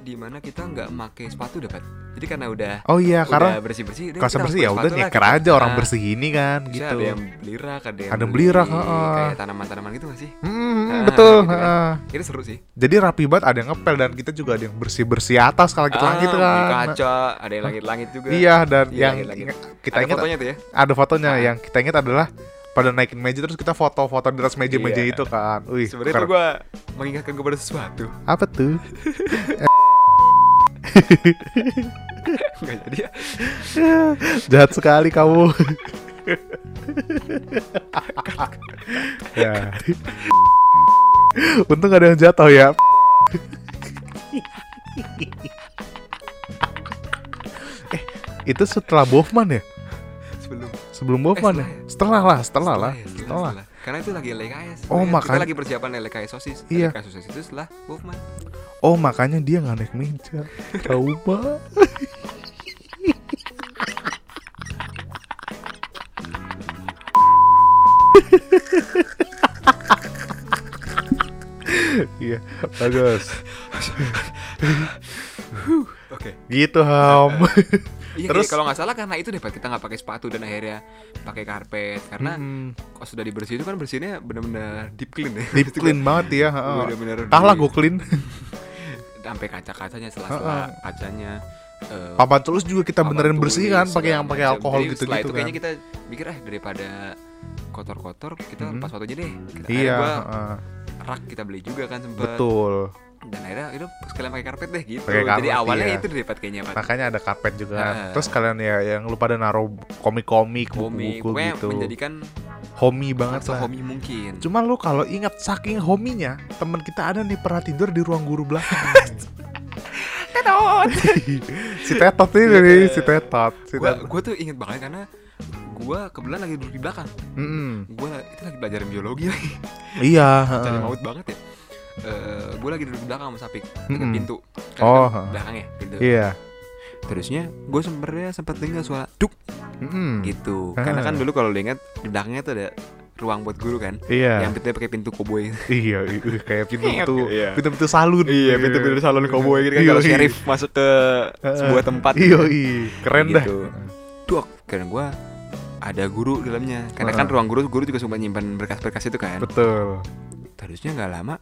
di mana kita nggak pakai sepatu dapat. Jadi karena udah Oh iya, karena udah bersih bersih, kelas bersih ya udah nyeker aja orang bersih ini kan gitu. ada yang beli rak, ada yang Ada beli rak, heeh. kayak tanaman-tanaman gitu nggak sih? Hmm, Ah, betul. gitu kan. heeh. Itu seru sih. Jadi rapi banget ada yang ngepel dan kita juga ada yang bersih-bersih atas kalau kita Ah, langit kan. kaca, ada yang langit-langit juga. Iya dan Iya, yang langit-langit. ingat- kita ada ingat fotonya tuh ya. ada fotonya Ah. yang kita ingat adalah pada naikin meja terus kita foto-foto di atas meja-meja Iya. itu kan. Wih, Sebenarnya tuh gua mengingatkan kepada sesuatu. apa tuh? Nggak jadi ya. Jahat sekali kamu. ya. Untung gak ada yang jatuh ya. eh, itu setelah Bofman ya? Sebelum Bofman ya? setelah ya? Setelah lah, setelah lah, ya, setelah. Karena itu lagi LKS. Oh, Kita makanya- lagi persiapan LKS sosis. Iya. LKS sosis itu setelah Bofman. Oh makanya dia nggak naik meja. Trauma. Iya, bagus. Oke. Gitu Ham. Iya, Terus- Terus kalau nggak salah karena itu deh kita nggak pakai sepatu dan akhirnya pakai karpet karena Mm, kalau sudah dibersih itu kan bersihnya benar-benar deep clean ya. deep clean banget ya. heeh. Bener-bener gue clean. sampai kaca-kacanya sela-sela kacanya. eh, Papan tulis juga kita benerin bersih kan, pakai yang pakai alkohol Jadi gitu setelah gitu itu kan. kayaknya kita mikir ah daripada kotor-kotor kita Mhm. lepas foto aja deh. Kita, Iya, gua heeh. rak kita beli juga kan sempet. betul. Dan akhirnya itu sekalian pakai karpet deh gitu Pakai jadi karpet, awalnya iya. itu deh Pat kayaknya Pat makanya ada karpet juga. Heeh. terus kalian ya yang lu pada naruh komik-komik buku-buku gitu menjadikan homie banget lah homie mungkin Cuman lu kalau ingat saking hominya, teman kita ada nih pernah tidur di ruang guru belakang. Tetot. si Tetot ini nih, si Tetot. Si gua tuh inget banget karena gua kebetulan lagi duduk di belakang Mm-mm. gua itu lagi belajar biologi lagi Iya. cari maut banget ya Eh, gue lagi duduk di belakang sama Sapik deket Mm-mm. pintu kan, Oh, kan belakang ya pintu Iya. terusnya gue sebenarnya sempat dengar suara duk Mm-mm. gitu Ah. karena kan dulu kalau lo ingat di belakangnya tuh ada ruang buat guru kan Iya. yang pintunya pakai pintu koboi Iya, iya, kayak pintu-pintu Iya. pintu-pintu salun. iya pintu-pintu salon koboi gitu kan Iya, kalau iya. sheriff masuk ke sebuah tempat Iya, iya. Keren dah. gitu. duk karena gue ada guru di dalamnya karena Ah. kan ruang guru guru juga suka nyimpan berkas-berkas itu kan Betul. terusnya nggak lama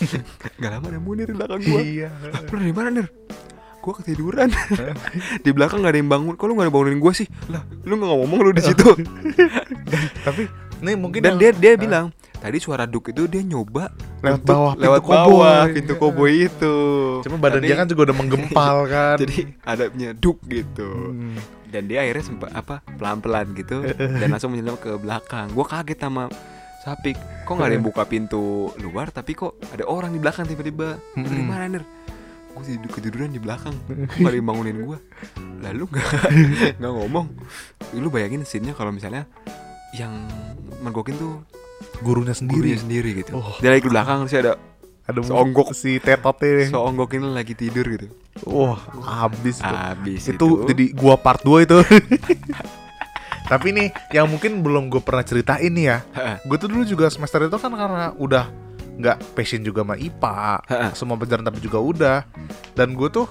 nggak lama ada Munir di belakang gue Iya. lu dari mana Nir? Gue ketiduran Di belakang gak ada yang bangun Kok lu gak ada bangunin gue sih? Lah lu gak ngomong lu di situ Tapi nih mungkin Dan yang- dia dia bilang Tadi suara duk itu dia nyoba Lewat bawah pintu Lewat koboi. bawah pintu koboi itu Cuma badan Tadi- dia kan juga udah menggempal kan. Jadi adanya duk gitu Hmm. Dan dia akhirnya sempat apa pelan-pelan gitu Dan langsung menyelam ke belakang Gue kaget sama Sapik Kok gak ada yang buka pintu luar Tapi kok ada orang di belakang tiba-tiba Lu Dari mana Nir? Gue tidur ketiduran di belakang Kok gak ada yang bangunin gue Lalu gak, gak ngomong Lu bayangin scene-nya kalau misalnya Yang mergokin tuh gurunya sendiri. Gurunya sendiri gitu Oh. Dia lagi di belakang Terus ada Ada Seonggok. si Tetot ini. Seonggok ini lagi tidur gitu Wah, habis tuh. Abis itu, jadi gua part 2 itu. Tapi nih yang mungkin belum gue pernah ceritain nih ya. Gue tuh dulu juga semester itu kan karena udah nggak passion juga sama IPA, semua pelajaran tapi juga udah. Dan gue tuh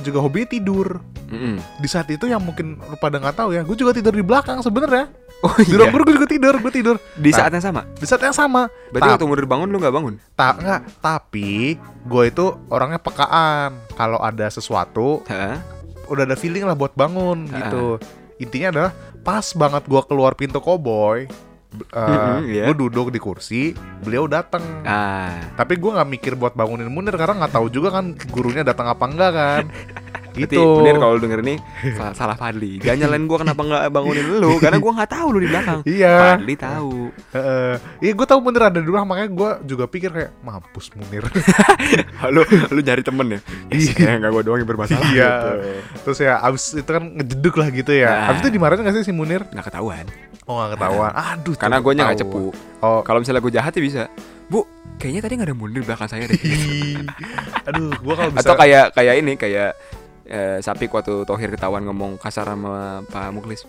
juga hobi tidur. Mm-mm. Di saat itu yang mungkin lu pada nggak tahu ya, gue juga tidur di belakang sebenarnya. Oh Di ruang iya guru gue juga tidur, gue tidur. Di Nah, saat yang sama Di saat yang sama. Berarti Ta- waktu Munir bangun lu gak bangun? ta- nggak, tapi gue itu orangnya pekaan. Kalau ada sesuatu, Hah? udah ada feeling lah buat bangun Ha-ha. gitu. Intinya adalah pas banget gua keluar pintu koboi, Mm-mm, iya. gue duduk di kursi, beliau datang. Ah Tapi gua nggak mikir buat bangunin Munir karena nggak tahu juga kan gurunya datang apa enggak kan. Berarti gitu. Munir kalau denger ini sa- Salah Fadli Jangan nyalain gua kenapa gak bangunin lu Karena gua gak tahu lu di belakang Iya. Fadli tahu Heeh. Iya gue tahu Munir ada di rumah makanya gua juga pikir kayak mampus Munir. Lu lu nyari temen ya Iya. Kayak gak gua doang yang bermasalah Iya. gitu. Terus ya abis itu kan ngejeduk lah gitu ya. Nah. Abis itu dimarahin gak sih si Munir? Gak ketahuan Oh gak ketahuan. Aduh. Karena gue gak ketahuan. cepu Oh. Kalau misalnya gue jahat ya bisa Bu kayaknya tadi gak ada di belakang saya deh. Aduh, gua kalau bisa Atau kayak kayak ini Kayak eh, Sapik waktu Tohir ketahuan ngomong kasar sama Pak Muklis.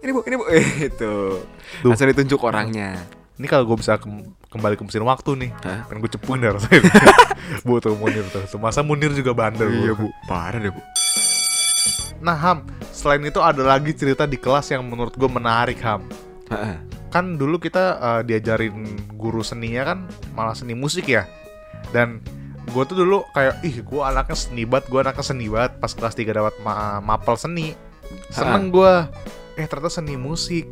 Ini bu, ini bu Itu. Langsung ditunjuk orangnya Ini kalau gue bisa kem- kembali ke mesin waktu nih, Hah? pengen gue cepuin dah rasanya. bu tuh Munir tuh. Masa Munir juga bandel. Iya bu Parah deh bu Nah Ham, selain itu ada lagi cerita di kelas yang menurut gue menarik Ham. Kan dulu kita eh, diajarin guru seninya kan malah seni musik ya. Dan gue tuh dulu kayak ih gue anaknya seni banget, gue anaknya seni banget pas kelas 3 dapat ma- mapel seni. Seneng gue. Eh ternyata seni musik.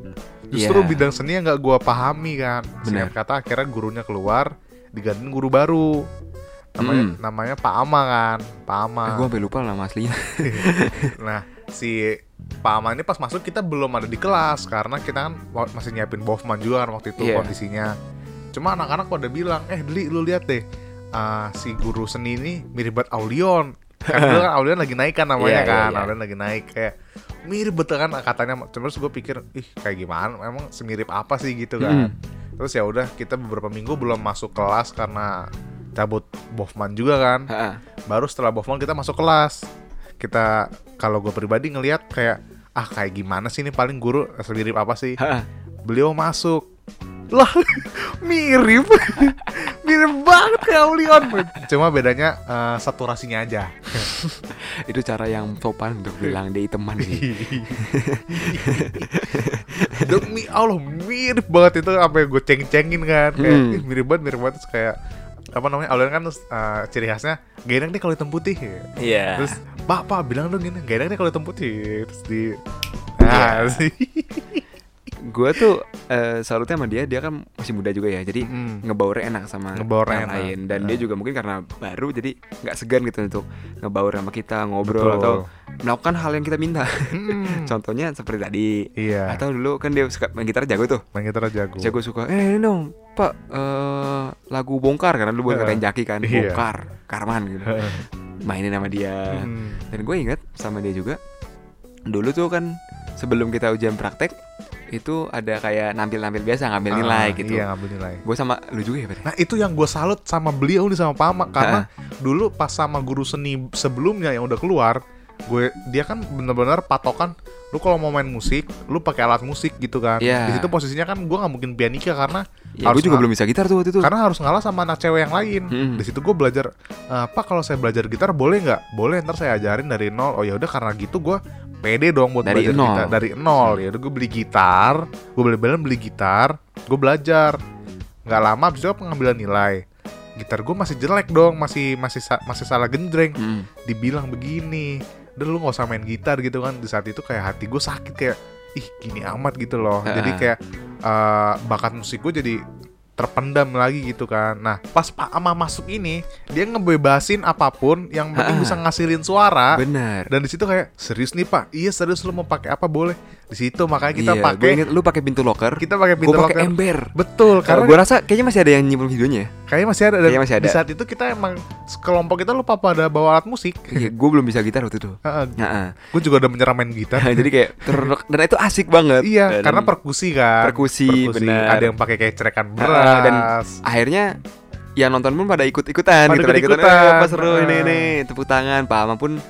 Justru Iya. bidang seni yang gak gue pahami kan. Bener. kata akhirnya gurunya keluar, digantiin guru baru. Namanya Hmm. namanya Pak Ama kan, Pak Ama. Gue sampai lupa nama aslinya Nah, si Pak Ama ini pas masuk kita belum ada di kelas karena kita kan masih nyiapin Bofman juga kan waktu itu Iya. kondisinya. Cuma anak-anak pada bilang, eh Deli lu lihat deh, ah, si guru seni ini mirip banget Aulion. Kan dulu kan Aulion lagi naik kan namanya Iya, iya, kan, iya. Aulion lagi naik kayak mirip betul kan katanya. Terus gue pikir, ih kayak gimana? Emang semirip apa sih gitu kan? Mm. Terus ya udah kita beberapa minggu belum masuk kelas karena cabut Bofman juga kan Heeh. baru setelah Bofman kita masuk kelas kita kalau gue pribadi ngelihat kayak ah kayak gimana sih ini paling guru mirip apa sih Heeh. beliau masuk lah mirip. Mirip banget kayak Aulion cuma bedanya eh, saturasinya aja. Itu cara yang sopan untuk bilang dia teman sih demi Allah mirip banget itu apa gue ceng-cengin kan. Kayak Hmm. "Ih, mirip banget mirip banget. Terus kayak apa namanya Aulion kan eh, ciri khasnya gak enak nih kalau hitam putih. Iya. Terus Pak, Pak bilang dong gini, gak enak nih kalau hitam putih. Terus di. Nah, sih gue tuh eh, salutnya sama dia dia kan masih muda juga ya jadi Mm. ngebaurnya enak sama Ngebaurnya yang enak. lain dan Nah. dia juga mungkin karena baru jadi nggak segan gitu untuk ngebaur sama kita ngobrol Betul. atau melakukan hal yang kita minta Mm. contohnya seperti tadi Iya. atau dulu kan dia suka main gitar jago tuh main gitar jago. jago suka eh dong pak eh, lagu bongkar karena dulu buat ngatain jaki kan Iya. bongkar karman gitu mainin sama dia Mm. dan gue inget sama dia juga dulu tuh kan sebelum kita ujian praktek itu ada kayak nampil-nampil biasa ngambil nilai Ah, gitu Iya ngambil nilai. gue sama lu juga ya Pak? Nah itu yang gue salut sama beliau nih sama Pama karena dulu pas sama guru seni sebelumnya yang udah keluar, gue dia kan bener-bener patokan lu kalau mau main musik, lu pakai alat musik gitu kan. Iya. Di situ posisinya kan gue nggak mungkin pianika karena ya Harus gue juga belum bisa gitar tuh waktu itu karena harus ngalah sama anak cewek yang lain. Mm-mm. Di situ gue belajar "Eh, Pak kalau saya belajar gitar boleh nggak? Boleh ntar saya ajarin dari nol. Oh ya udah karena gitu gue pede dong buat Dari belajar nol. gitar dari nol ya. Gue beli gitar, gue beli beli beli gitar, gue belajar. Nggak lama abis itu pengambilan nilai. Gitar gue masih jelek dong, masih masih masih salah genjreng. Mm. Dibilang begini, udah lu nggak usah main gitar gitu kan. Di saat itu kayak hati gue sakit kayak ih gini amat gitu loh. Jadi kayak eh, bakat musik gue jadi terpendam lagi gitu kan. Nah, pas Pak Ama masuk ini, dia ngebebasin apa pun yang penting Ha-ha. bisa ngasilin suara. benar Dan di situ kayak serius nih Pak, iya serius lu mau pakai apa boleh. Di situ makanya kita Iya, pakai inget lu pakai pintu locker kita pakai pintu pakai locker. ember Betul, karena gue rasa kayaknya masih ada yang nyimpen videonya kayaknya masih ada. Kayaknya masih ada. Di saat itu kita emang kelompok kita lupa pada bawa alat musik. Iya, gue belum bisa gitar waktu itu Heeh, Nah, gue juga udah menyerah main gitar. jadi kayak dan itu asik banget iya, Dan karena perkusi kan. perkusi, benar. Ada yang pakai kayak cerekan Heeh, beras. dan akhirnya yang nonton pun pada ikut-ikutan Pada gitu pada ikutan ikut-ikutan. "Eh, apa seru ini ini tepuk tangan Pak Ama pun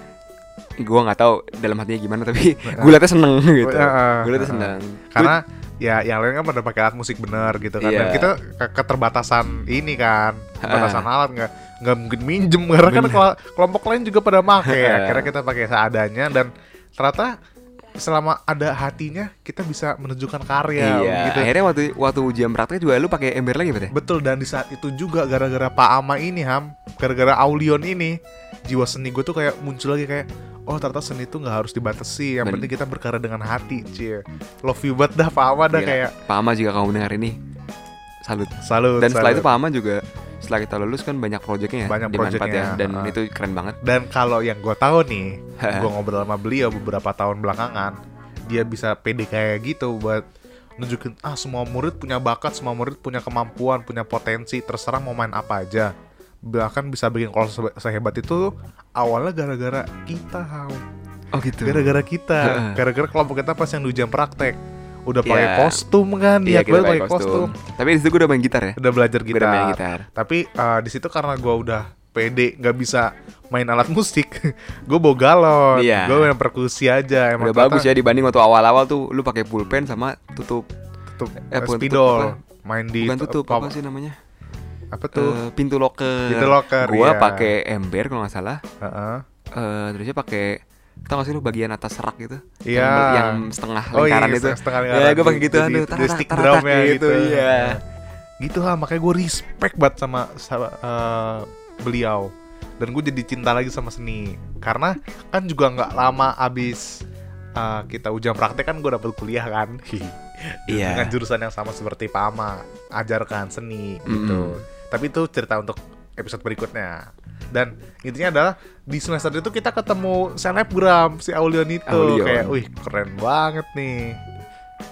gue nggak tahu dalam hatinya gimana tapi gue liatnya seneng gitu. Heeh, gue liatnya seneng. Karena ya yang lain kan pada pakai alat musik bener gitu kan. Dan Iya. kita ke- keterbatasan ini kan. Keterbatasan alat nggak nggak mungkin minjem. Karena kan Bener. kelo- kelompok lain juga pada make. Ya akhirnya kita pakai seadanya. Dan ternyata selama ada hatinya kita bisa menunjukkan karya iya. gitu. Akhirnya waktu waktu ujian praktek juga lu pakai ember lagi berarti betul. Dan di saat itu juga gara-gara Pak Ama ini ham. Gara-gara Aulion ini jiwa seni gue tuh kayak muncul lagi kayak oh ternyata seni itu nggak harus dibatasi yang Ben- penting kita berkarya dengan hati cie love you banget dah Pak Ama dah Gila. kayak Pak Ama juga kamu dengar ini salut salut dan setelah salut. itu Pak Ama juga setelah kita lulus kan banyak proyeknya ya Banyak projectnya, ya dan ah. itu keren banget Dan kalau yang gue tahu nih, gue ngobrol sama beliau beberapa tahun belakangan, dia bisa pede kayak gitu buat nunjukin ah semua murid punya bakat, semua murid punya kemampuan, punya potensi, terserah mau main apa aja. Bahkan bisa bikin kalau sebe- sehebat itu awalnya gara-gara kita, Ham. oh gitu gara-gara kita, gara-gara kelompok kita pas yang di ujian praktek udah pakai Iya. kostum kan, iya niat kita banget pakai pakai kostum. kostum, tapi di situ gue udah main gitar ya udah belajar gue udah main gitar. gitar Tapi eh, di situ karena gua udah pede nggak bisa main alat musik, gue bawa galon, Iya. gue main perkusi aja. Emang udah bagus ya dibanding waktu awal-awal tuh lu pakai pulpen sama tutup Tutup Eh, eh, spidol, main di bukan tutup apa, apa sih namanya apa tuh? Eh, pintu locker Pintu locker, gua iya. pakai ember kalau nggak salah Heeh. Eh terusnya pakai tau gak sih lu bagian atas serak gitu Iya. yang, yang setengah Oh iya, lingkaran itu setengah ya lingkaran gue pakai gitu aduh tarak, stick tarak, drumnya tarak, gitu. iya Gitu lah, makanya gue respect banget sama, sama eh, beliau. Dan gue jadi cinta lagi sama seni. Karena kan juga nggak lama abis eh, kita ujian praktek kan gue dapet kuliah kan. Iya. Dengan jurusan yang sama seperti Pak Ama, ajarkan seni gitu. Tapi itu cerita untuk episode berikutnya. Dan intinya adalah di semester itu kita ketemu selebgram si Aulion itu Aulion. kayak, wih keren banget nih.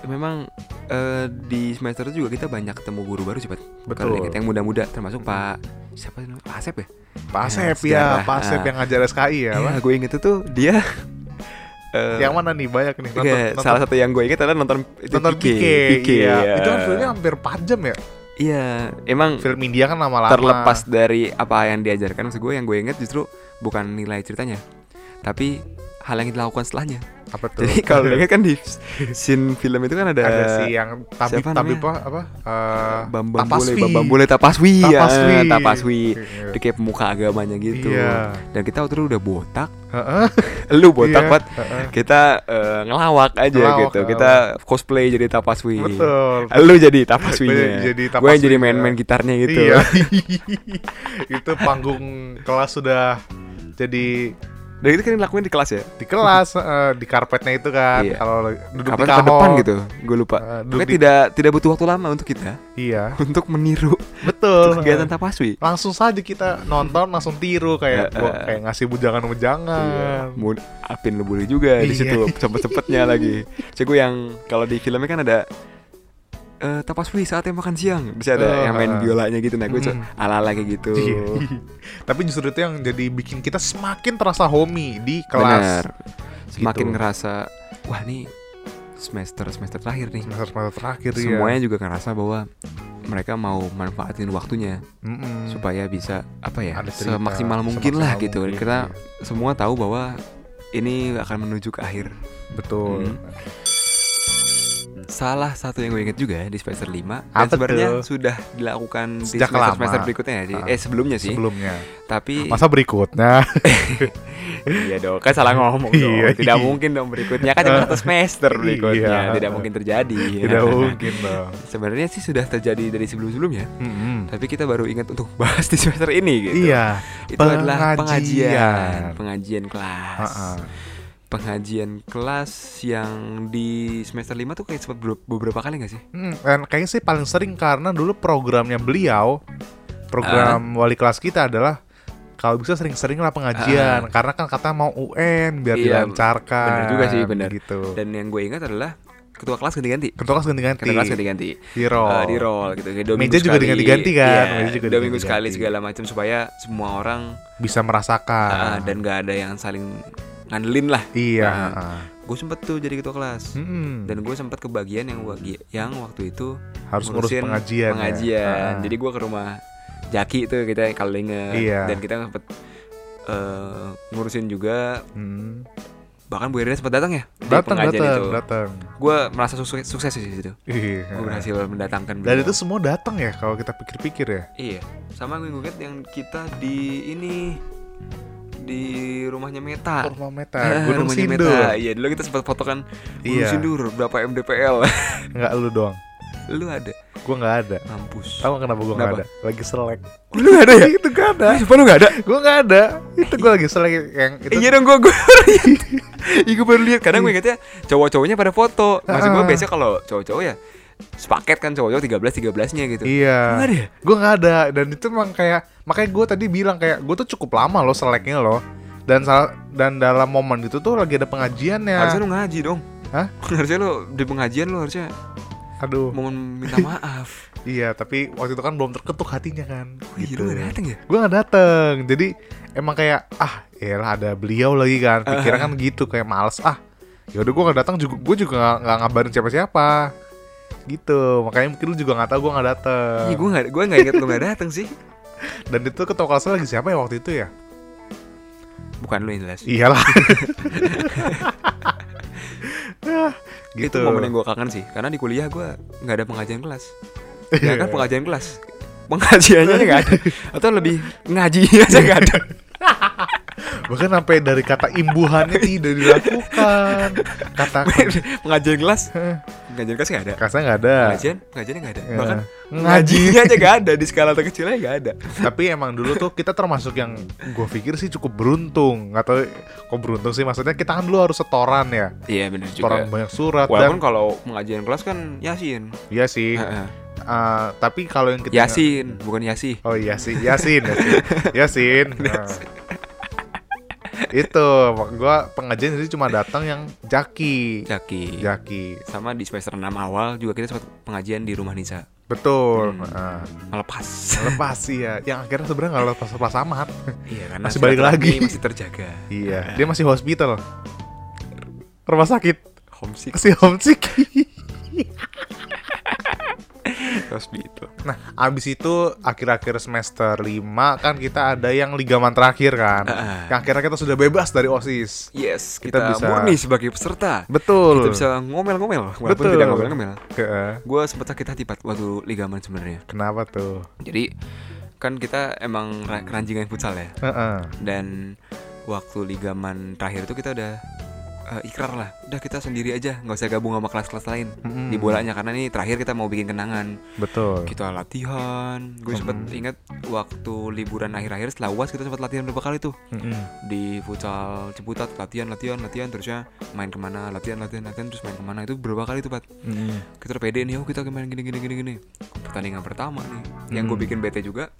memang eh, di semester itu juga kita banyak ketemu guru baru sih. Betul. Kalau ingat yang muda-muda termasuk Pak siapa sih namanya Pak Asep ya Pak Asep ya, sejarah. Pak Asep Ah. yang ngajar SKI ya. Iya, gue inget itu dia eh, Yang mana nih banyak nih nonton, Iya, nonton, salah satu yang gue inget adalah nonton itu nonton Pike, Pike, Pike, iya. ya. Itu kan filmnya hampir 4 jam ya. Iya, emang Film India kan lama-lama. terlepas dari apa yang diajarkan maksud gue yang gue inget justru bukan nilai ceritanya, tapi hal yang dilakukan setelahnya. apa tuh? Jadi kalau inget kan di scene film itu kan ada, ada si yang tabib siapa tabib apa? apa? Eh, Bambang Tapaswi. Bule, Bambang Bule Tapaswi, Tapaswi. ya, Tapaswi. Iya. Dia kayak pemuka agamanya gitu. Iya. Dan kita waktu itu udah botak, lu botak Iya, heeh. Kita eh, ngelawak aja Ngelawak, gitu. ngelawak. Kita cosplay jadi Tapaswi. Betul. Lu jadi Tapaswinya. Jadi Gue yang jadi main-main gitarnya gitu. Iya. itu panggung kelas sudah jadi Dan itu kan dilakuin di kelas ya. di kelas eh, di karpetnya itu kan Iya. kalau duduk Kapan di ke kahon depan gitu. Gue lupa. Eh, duduk Pokoknya di- tidak tidak butuh waktu lama untuk kita iya untuk meniru betul kegiatan Eh, tapaswi. langsung saja kita nonton langsung tiru kayak Eh, gua eh. kayak ngasih bujangan-bujangan Mau apin lu boleh juga di Iya. situ cepet-cepetnya lagi. Cek gue yang kalau di filmnya kan ada eh tapaswi saatnya makan siang bisa ada Eh, yang main eh. biolanya gitu nah gue Hmm. ala-ala kayak gitu Iya. Tapi justru itu yang jadi bikin kita semakin terasa homey di Bener. kelas. semakin Gitu. ngerasa wah nih semester semester terakhir nih Semester semester terakhir ya. semuanya juga ngerasa bahwa mereka mau manfaatin waktunya Mm-mm. supaya bisa apa ya Ada cerita, semaksimal mungkin lah semaksimal gitu mungkin, kita iya. semua tahu bahwa ini akan menuju ke akhir betul. Hmm. Salah satu yang gue inget juga di semester 5 dan Apa sebenarnya tuh? sudah dilakukan di Sejak semester lama. semester berikutnya ya di- Ah. eh sebelumnya sih Sebelumnya. tapi Masa berikutnya? iya dong kan salah ngomong dong Iya. tidak mungkin dong berikutnya kan cuma satu semester berikutnya Iya. tidak mungkin terjadi Tidak mungkin dong. sebenarnya sih sudah terjadi dari sebelum sebelumnya Mm-mm. tapi kita baru ingat untuk bahas di semester ini gitu Iya. itu adalah pengajian. pengajian pengajian kelas Ha-ha. Pengajian kelas yang di semester 5 tuh kayak sempat ber- beberapa kali gak sih Hmm, dan kayaknya sih paling sering karena dulu programnya beliau, program Ah. wali kelas kita adalah kalau bisa sering-sering lah pengajian karena kan kata mau UN biar Iya, dilancarkan. bener juga sih, bener. Gitu. dan yang gue ingat adalah ketua kelas ganti-ganti Ketua kelas ganti-ganti. ketua kelas ganti-ganti Di roll. Eh, di roll gitu Kayak dua Meja juga diganti-ganti kan? Iya, Meja juga dua minggu sekali segala macam supaya semua orang Bisa merasakan. ah, dan gak ada yang saling ngandelin lah iya. Ah. ah. gue sempet tuh jadi ketua kelas Mm-mm. dan gue sempet kebagian yang wagi- yang waktu itu harus ngurus ngurusin pengajian. ya? pengajian. Ah. Jadi gue ke rumah Jaki tuh kita kalau inget Iya. dan kita sempet eh, ngurusin juga Hmm. bahkan Bu Irina sempat datang ya Datang, datang, itu. datang. Gue merasa sukses, sukses sih situ. Iya. Gue berhasil mendatangkan Dan beliau. itu semua datang ya kalau kita pikir-pikir ya. Iya, sama gue inget yang kita di ini di rumahnya Meta. Rumah Meta, Gunung rumahnya Sindur. Meta. Iya, dulu kita sempat foto kan Gunung Iya. Sindur berapa MDPL. Enggak lu doang. lu ada Gua nggak ada. mampus. Tahu nggak kenapa gua nggak Kenapa? ada? Lagi selek. Lu gak ada ya? itu gak ada. Sumpah lu gak ada? Gua nggak ada. Itu gua lagi selek yang itu. Iya dong gue gue Iya gue baru lihat Kadang gue ingetnya cowok-cowoknya pada foto Maksud gue Ah. biasanya kalau cowok-cowok ya Sepaket kan cowok-cowok 13 13 nya gitu Iya. Nggak ada ya? Gua nggak ada dan itu emang kayak makanya gua tadi bilang kayak gua tuh cukup lama loh seleknya loh. Dan salah dan dalam momen itu tuh lagi ada pengajiannya. Harusnya lu ngaji dong Hah? Harusnya lu di pengajian lu harusnya Aduh. mau minta maaf Iya, tapi waktu itu kan belum terketuk hatinya kan. Oh iya lu gak dateng ya? Gue gak dateng Jadi emang kayak Ah lah ada beliau lagi kan Pikiran kan gitu Kayak males Ah yaudah gue gak datang juga Gue juga gak, gak ngabarin siapa-siapa Gitu. Makanya mungkin lu juga gak tahu gue gak dateng. Iya gue gak, gue gak inget lu gak dateng sih. Dan itu ketua kelasnya lagi siapa ya waktu itu ya? Bukan lu yang jelas Iyalah. Ah, gitu. Itu momen yang gue kangen sih. Karena di kuliah gue gak ada pengajian kelas. Ya kan pengajian kelas. Pengajiannya gak ada. Atau lebih ngaji aja gak ada Bahkan sampai dari kata imbuhannya tidak dilakukan. Kata Pengajian kelas Pengajian kelas gak ada? Kasanya gak ada. Pengajian? Pengajiannya gak ada? Ya. Bahkan Ngaji. ngajinya aja gak ada Di skala terkecilnya gak ada. Tapi emang dulu tuh kita termasuk yang gue pikir sih cukup beruntung. Gak tau kok beruntung sih Maksudnya kita kan dulu harus setoran ya. Iya bener Setoran banyak surat Walaupun dan kalau pengajian kelas kan Yasin. Iya sih. Heeh. Eh, Tapi kalau yang kita Yasin Bukan Yasi Oh sih Yasin Yasin, Yasin. Nah. Itu gue pengajian jadi cuma datang yang Jaki. Jaki. Jaki. Sama di semester 6 awal juga kita sempat pengajian di rumah Nisa. Betul. Hmm. Nah, Melepas. Lepas sih ya Yang akhirnya sebenarnya gak lepas-lepas amat. Iya karena Masih balik lagi. Masih terjaga. Iya Dia masih hospital. Rumah sakit. Homesick. Masih homesick Hospital Nah, abis itu akhir-akhir semester 5 kan kita ada yang ligaman terakhir kan. Ah. Yang akhirnya kita sudah bebas dari OSIS. Yes Kita Kita, bisa- murni sebagai peserta Betul. Kita bisa ngomel-ngomel Walaupun Betul. tidak ngomel-ngomel Gue sempat sakit hati Waktu ligaman sebenarnya Kenapa tuh? Jadi Kan kita emang ra- keranjingan futsal ya Heeh. Dan Waktu ligaman terakhir itu kita udah eh, ikrar lah udah kita sendiri aja nggak usah gabung sama kelas-kelas lain Mm-mm. di bolanya karena ini terakhir kita mau bikin kenangan Betul. kita latihan gue sempet Mm-mm. ingat waktu liburan akhir-akhir setelah uas kita sempat latihan berapa kali tuh Mm-mm. di futsal Ciputat latihan latihan latihan terusnya main ke mana latihan latihan latihan terus main ke mana itu berapa kali tuh Pat Mm-mm. kita pede nih oh kita main gini gini gini gini pertandingan pertama nih yang gue Hmm. bikin bete juga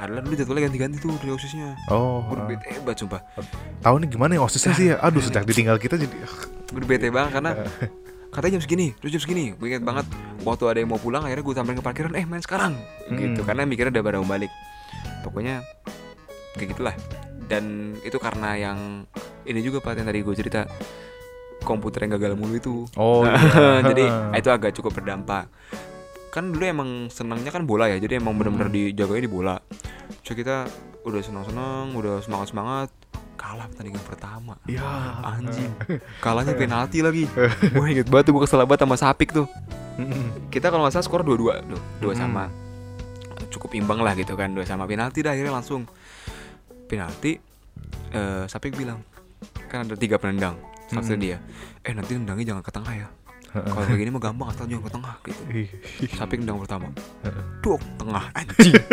adalah dulu jadwalnya ganti-ganti tuh dari osisnya. Oh, gue ah. bete hebat sumpah. Nih gimana ya osisnya sih? Ya? Aduh, sejak ditinggal kita jadi gue bete banget karena katanya jam segini terus jam segini. Gue inget banget waktu ada yang mau pulang akhirnya gue samperin ke parkiran eh main sekarang. Gitu Hmm. karena mikirnya udah pada mau balik. Pokoknya kayak gitulah. Dan itu karena yang ini juga pak yang tadi gue cerita. Komputer yang gagal mulu itu. Oh, iya. jadi itu agak cukup berdampak kan dulu emang senangnya kan bola ya jadi emang bener-bener Hmm. dijaganya di bola. So kita udah senang-senang udah semangat-semangat kalah pertandingan pertama. Ya. anjing. Kalahnya penalti lagi. Gue inget banget tuh gue kesel banget sama Sapik tuh. Mm-mm. kita kalau nggak salah skor dua-dua tuh dua Mm-mm. sama. Cukup imbang lah gitu kan dua sama penalti dah akhirnya langsung. Penalti eh Sapik bilang kan ada tiga penendang satu dia. Eh nanti nendangnya jangan ke tengah ya kalau kayak gini mah gampang asal jangan ke tengah gitu. Sapik nendang pertama duk tengah anjing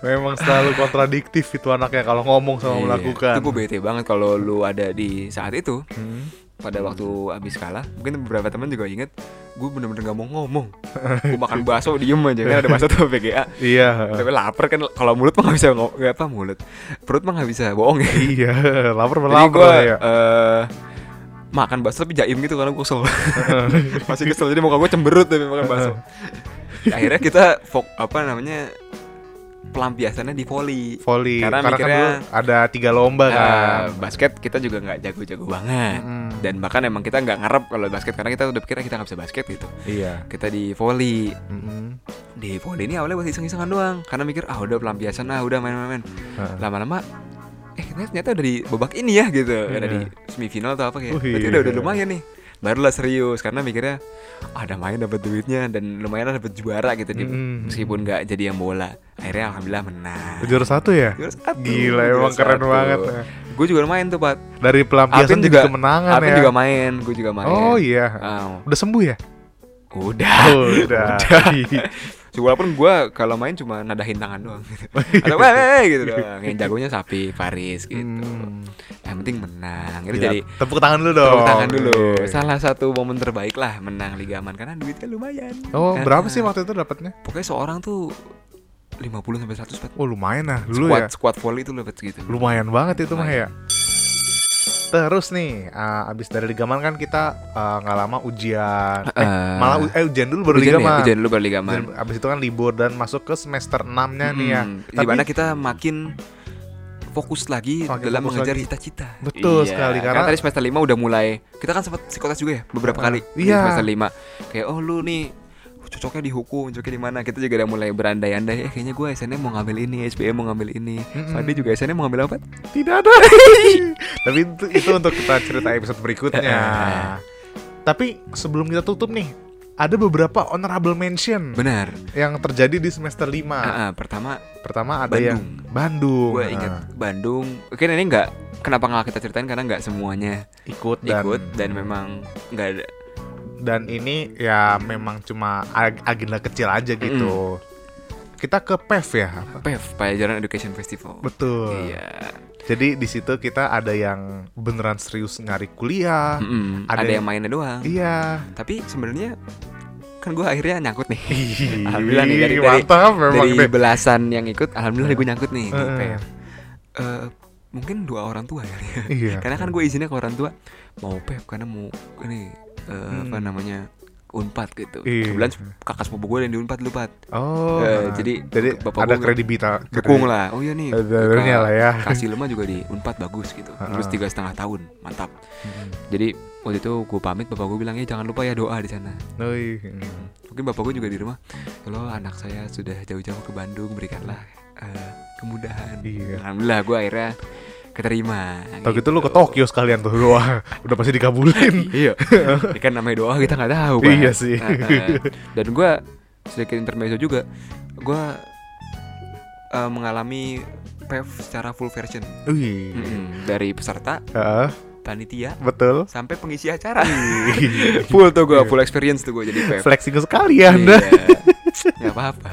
Memang selalu kontradiktif itu anaknya kalau ngomong sama Iya, melakukan. itu gue bete banget kalau lu ada di saat itu Hmm. Pada waktu abis kalah mungkin beberapa teman juga inget gue bener-bener gak mau ngomong. Gue makan bakso diem aja. Kan ada bakso tuh PGA Iya. tapi lapar kan kalau mulut mah gak bisa ngomong gak apa mulut. Perut mah gak bisa bohong ya. Iya, lapar lapar gue ya. eh, makan bakso tapi jaim gitu karena gue kesel. Masih kesel jadi muka gue cemberut tapi makan bakso. Akhirnya kita fok apa namanya pelampiasannya di volley Volley. Karena Karena, kan mikirnya- dulu ada tiga lomba kan. Eh, basket kita juga nggak jago-jago banget Mm. dan bahkan emang kita nggak ngarep kalau basket karena kita udah pikir kita nggak bisa basket gitu Iya. kita di volley Mm-mm. di volley ini awalnya buat iseng-isengan doang karena mikir ah udah pelampiasan ah udah main-main Heeh. lama-lama eh ternyata udah di babak ini ya gitu ada di semifinal atau apa kayak Wih. berarti udah udah lumayan nih barulah serius karena mikirnya ah, ada main dapat duitnya dan lumayan dapat juara gitu di- Mm. meskipun nggak jadi yang bola akhirnya alhamdulillah menang Juara satu ya? Juara satu, Gila juara emang keren satu. banget. gue juga lumayan tuh pak Dari pelampiasan juga- kemenangan Alvin ya. juga main gue juga main Oh iya. Ah, Udah sembuh ya? udah Oh, udah. Walaupun gue kalau main cuma nadahin tangan doang gitu. Atau weh, gitu doang Yang jagonya Sapi, Faris gitu Hmm. Yang penting menang Itu Gila, jadi tepuk tangan dulu dong. tepuk tangan dulu Iya. Salah satu momen terbaik lah menang Liga Aman Karena duitnya lumayan Oh, Ah, berapa sih waktu itu dapatnya? Pokoknya seorang tuh 50 sampai 100 Pat. Oh, lumayan lah dulu Squad, ya. squad volley itu dapat segitu Lumayan banget itu mah ya. Terus nih, uh, abis dari Ligaman kan kita uh, nggak lama ujian. Eh, Eh, malah u- eh ujian dulu baru Ujian ya? Ligaman. Ujian dulu baru Liga Aman Dan abis itu kan libur dan masuk ke semester 6-nya nih ya. Mm, Tapi- Di mana kita makin fokus lagi Makin dalam fokus mengejar lagi. cita-cita. Betul sekali, karena- tadi semester 5 udah mulai. Kita kan sempat psikotes juga ya beberapa Uh, kali di iya. semester 5. Kayak oh lu nih cocoknya di hukum, cocoknya di mana? Kita juga udah mulai berandai-andai. Eh kayaknya gue SNM mau ngambil ini, SPM mau ngambil ini. Mm-mm. Fadli juga SNM mau ngambil apa? Tidak ada. Tapi itu, itu untuk kita cerita episode berikutnya. Tapi sebelum kita tutup nih, ada beberapa honorable mention Benar. yang terjadi di semester 5. Ah, ah, pertama Pertama ada Bandung. yang Bandung. gue Nah, inget Bandung. Oke ini nggak kenapa nggak kita ceritain karena nggak semuanya ikut dan ikut dan memang nggak ada dan ini ya memang cuma ag- agenda kecil aja gitu. Kita ke PEV ya. apa? PEV Pelajaran Education Festival. Betul. Iya. Jadi di situ kita ada yang beneran serius nyari kuliah. Mm-mm. Ada Ada, yang- mainnya doang. Iya. Tapi sebenarnya kan gue akhirnya nyangkut nih. Ih, Alhamdulillah nih, dari- dari- mantap memang Dari deh. belasan yang ikut, alhamdulillah gue nyangkut nih. PEV. Eh, mungkin dua orang tua kali ya. Iya. Karena kan gue izinnya ke orang tua mau PEV karena mau ini eh, apa Hmm. namanya unpad gitu. Iya. Kebetulan kakak sepupu gue yang di unpad lupa. Oh. Nah. jadi jadi bapak ada kredibilitas Dukung lah. Oh iya nih. Kakak lah ya. Kasih lemah juga di unpad bagus gitu. Lulus Heeh. tiga setengah tahun, mantap. Hmm. Jadi waktu itu gue pamit bapak gue bilang ya jangan lupa ya doa di sana. Oi, hmm. Mungkin bapak gue juga di rumah. Kalau anak saya sudah jauh-jauh ke Bandung berikanlah eh, kemudahan. Iya. Alhamdulillah gue akhirnya keterima. Tau gitu lu ke Tokyo sekalian tuh Wah, udah pasti dikabulin. iya. Ini kan namanya doa kita nggak tahu. Pak. Iya sih. Heeh. Dan gue sedikit intermezzo juga. Gue eh, mengalami PEV secara full version. Wih. Mm-mm. Dari peserta, Heeh, panitia, betul. sampai pengisi acara. full tuh gue, full experience tuh gue jadi PEV. Flexing sekali ya Anda. Iya. Gak apa-apa.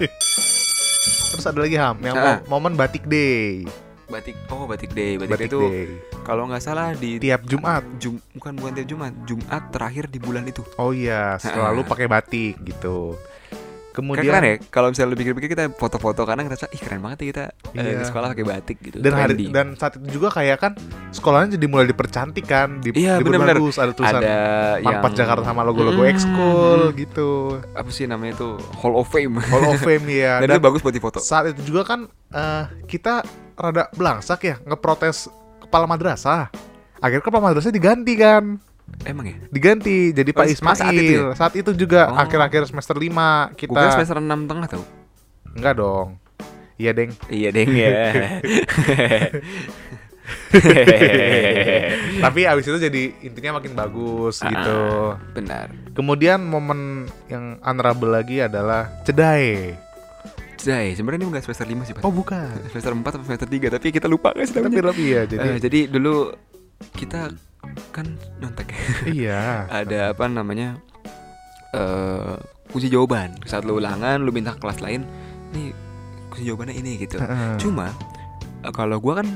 Terus ada lagi Ham, yang mo- momen batik day. Batik, oh batik day, batik, Batik day itu kalau nggak salah di Tiap Jumat. Jum, bukan bukan tiap Jumat, Jumat terakhir di bulan itu. Oh iya, selalu pakai batik gitu. Kemudian keren ya, kalau misalnya lu pikir-pikir kita foto-foto karena ngerasa ih keren banget ya kita eh, Iya. ke sekolah pakai batik gitu. dan hari dan saat itu juga kayak kan sekolahnya jadi mulai dipercantik kan, di, Iya, bener-bener. diperbagus, ada tulisan ada yang Jakarta sama logo-logo Mm. ekskul gitu. apa sih namanya itu Hall of Fame. Hall of Fame ya. dan, Dan itu bagus buat difoto. saat itu juga kan eh, kita rada belangsak ya ngeprotes kepala madrasah. Akhirnya kepala madrasah diganti kan. Emang ya? Diganti jadi Pak Oh, Ismail. saat itu ya? Saat itu juga Oh. akhir-akhir semester 5 kita kira semester 6 tengah tau. enggak dong. Iya, Deng. Iya deng ya. Tapi abis itu jadi intinya makin bagus gitu. Ah, Benar. Kemudian momen yang honorable lagi adalah cedai. Jadi sebenarnya ini bukan semester 5 sih, Pak. Oh bukan. Semester 4 atau semester 3, tapi kita lupa guys Tapi lebih ya jadi. Eh, jadi dulu kita kan nontek iya. ada apa namanya eh kunci jawaban saat lu ulangan lu minta ke kelas lain nih kunci jawabannya ini gitu Heeh. cuma eh, kalau gua kan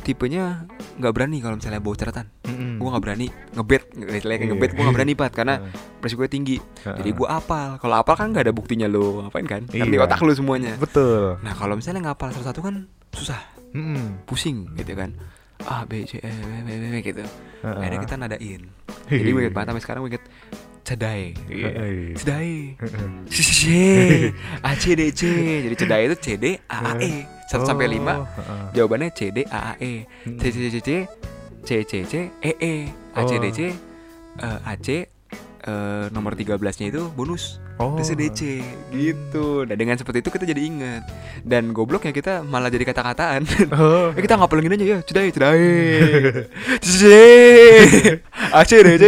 tipenya nggak berani kalau misalnya bawa catatan Mm-mm. gua nggak berani ngebet kayak Iya. ngebet gua nggak berani pat karena Heeh. resikonya tinggi Heeh. jadi gua apal kalau apal kan nggak ada buktinya lu ngapain kan kan di Iya. otak lu semuanya betul. nah kalau misalnya ngapal salah satu kan susah Mm-mm. pusing gitu kan A B C E B B B, B gitu Heeh. akhirnya kita nadain jadi gue inget banget sampai sekarang gue inget cedai cedai. C C C A C D C jadi cedai itu C D A A E satu sampai lima. Oh, heeh. jawabannya C D A A E. C C C C C C C E E. A C D C eh, A C eh, nomor 13 nya itu bonus Oh. DC gitu dan dengan seperti itu kita jadi inget dan gobloknya kita malah jadi kata-kataan Oh. Eh kita ngapalin aja ya, cedai, cedai, cedai, ACDC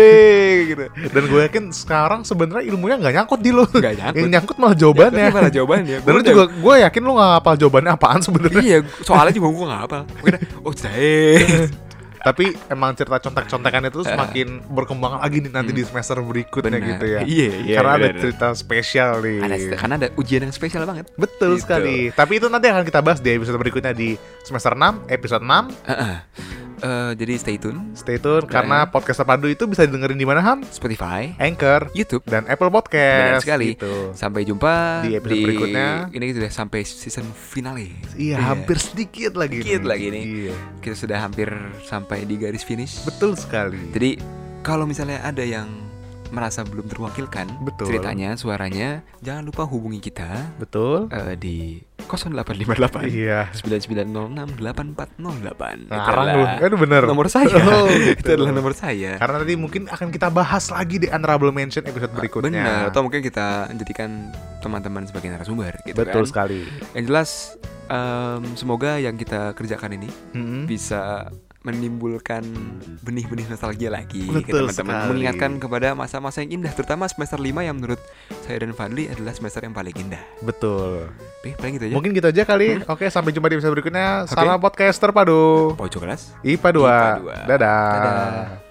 gitu. Dan gue yakin sekarang sebenarnya ilmunya nggak nyangkut di lo. Nggak nyangkut. Yang nyangkut malah jawabannya. Ya, malah jawabannya. Dan lu juga gue yakin lu nggak hafal jawabannya apaan sebenarnya. Iya, soalnya juga gue gak hafal. Mungkin oh cedai. Tapi emang cerita contek-contekan itu semakin berkembang lagi nih nanti di semester berikutnya Benar. gitu ya. Iya, iya. Karena ada cerita spesial nih. Ada karena ada ujian yang spesial banget. Betul Gitu. sekali. Tapi itu nanti akan kita bahas di episode berikutnya di semester 6, episode 6. Heeh. Eh, jadi stay tune Stay tune karena podcast terpadu itu bisa didengerin di mana Ham? Spotify, Anchor YouTube. dan Apple Podcast. Benar sekali. Gitu. Sampai jumpa Di episode berikutnya. Ini sudah sampai season finale. Iya, hampir sedikit lagi. Sedikit nih. lagi nih. Iya. Kita sudah hampir sampai di garis finish. Betul sekali. Jadi kalau misalnya ada yang merasa belum terwakilkan Betul. ceritanya, suaranya, jangan lupa hubungi kita Betul. eh, di 0858 Iya. 9906 8408. Itu Ngarang lu. Kan bener. Nomor saya. Oh, Itu gitu. adalah nomor saya. Karena nanti mungkin akan kita bahas lagi di Honorable Mention episode berikutnya. Benar, atau mungkin kita jadikan teman-teman sebagai narasumber gitu Betul kan. sekali. Yang jelas em, semoga yang kita kerjakan ini Mm-mm. bisa menimbulkan benih-benih nostalgia lagi ke Betul teman-teman mengingatkan kepada masa-masa yang indah terutama semester 5 yang menurut saya dan Fadli adalah semester yang paling indah. Betul. Oke, paling gitu aja. Mungkin gitu aja kali. Oke, sampai jumpa di episode berikutnya. Salam podcast terpadu. Pojok kelas. IPA 2. IPA 2. Dadah. Dadah.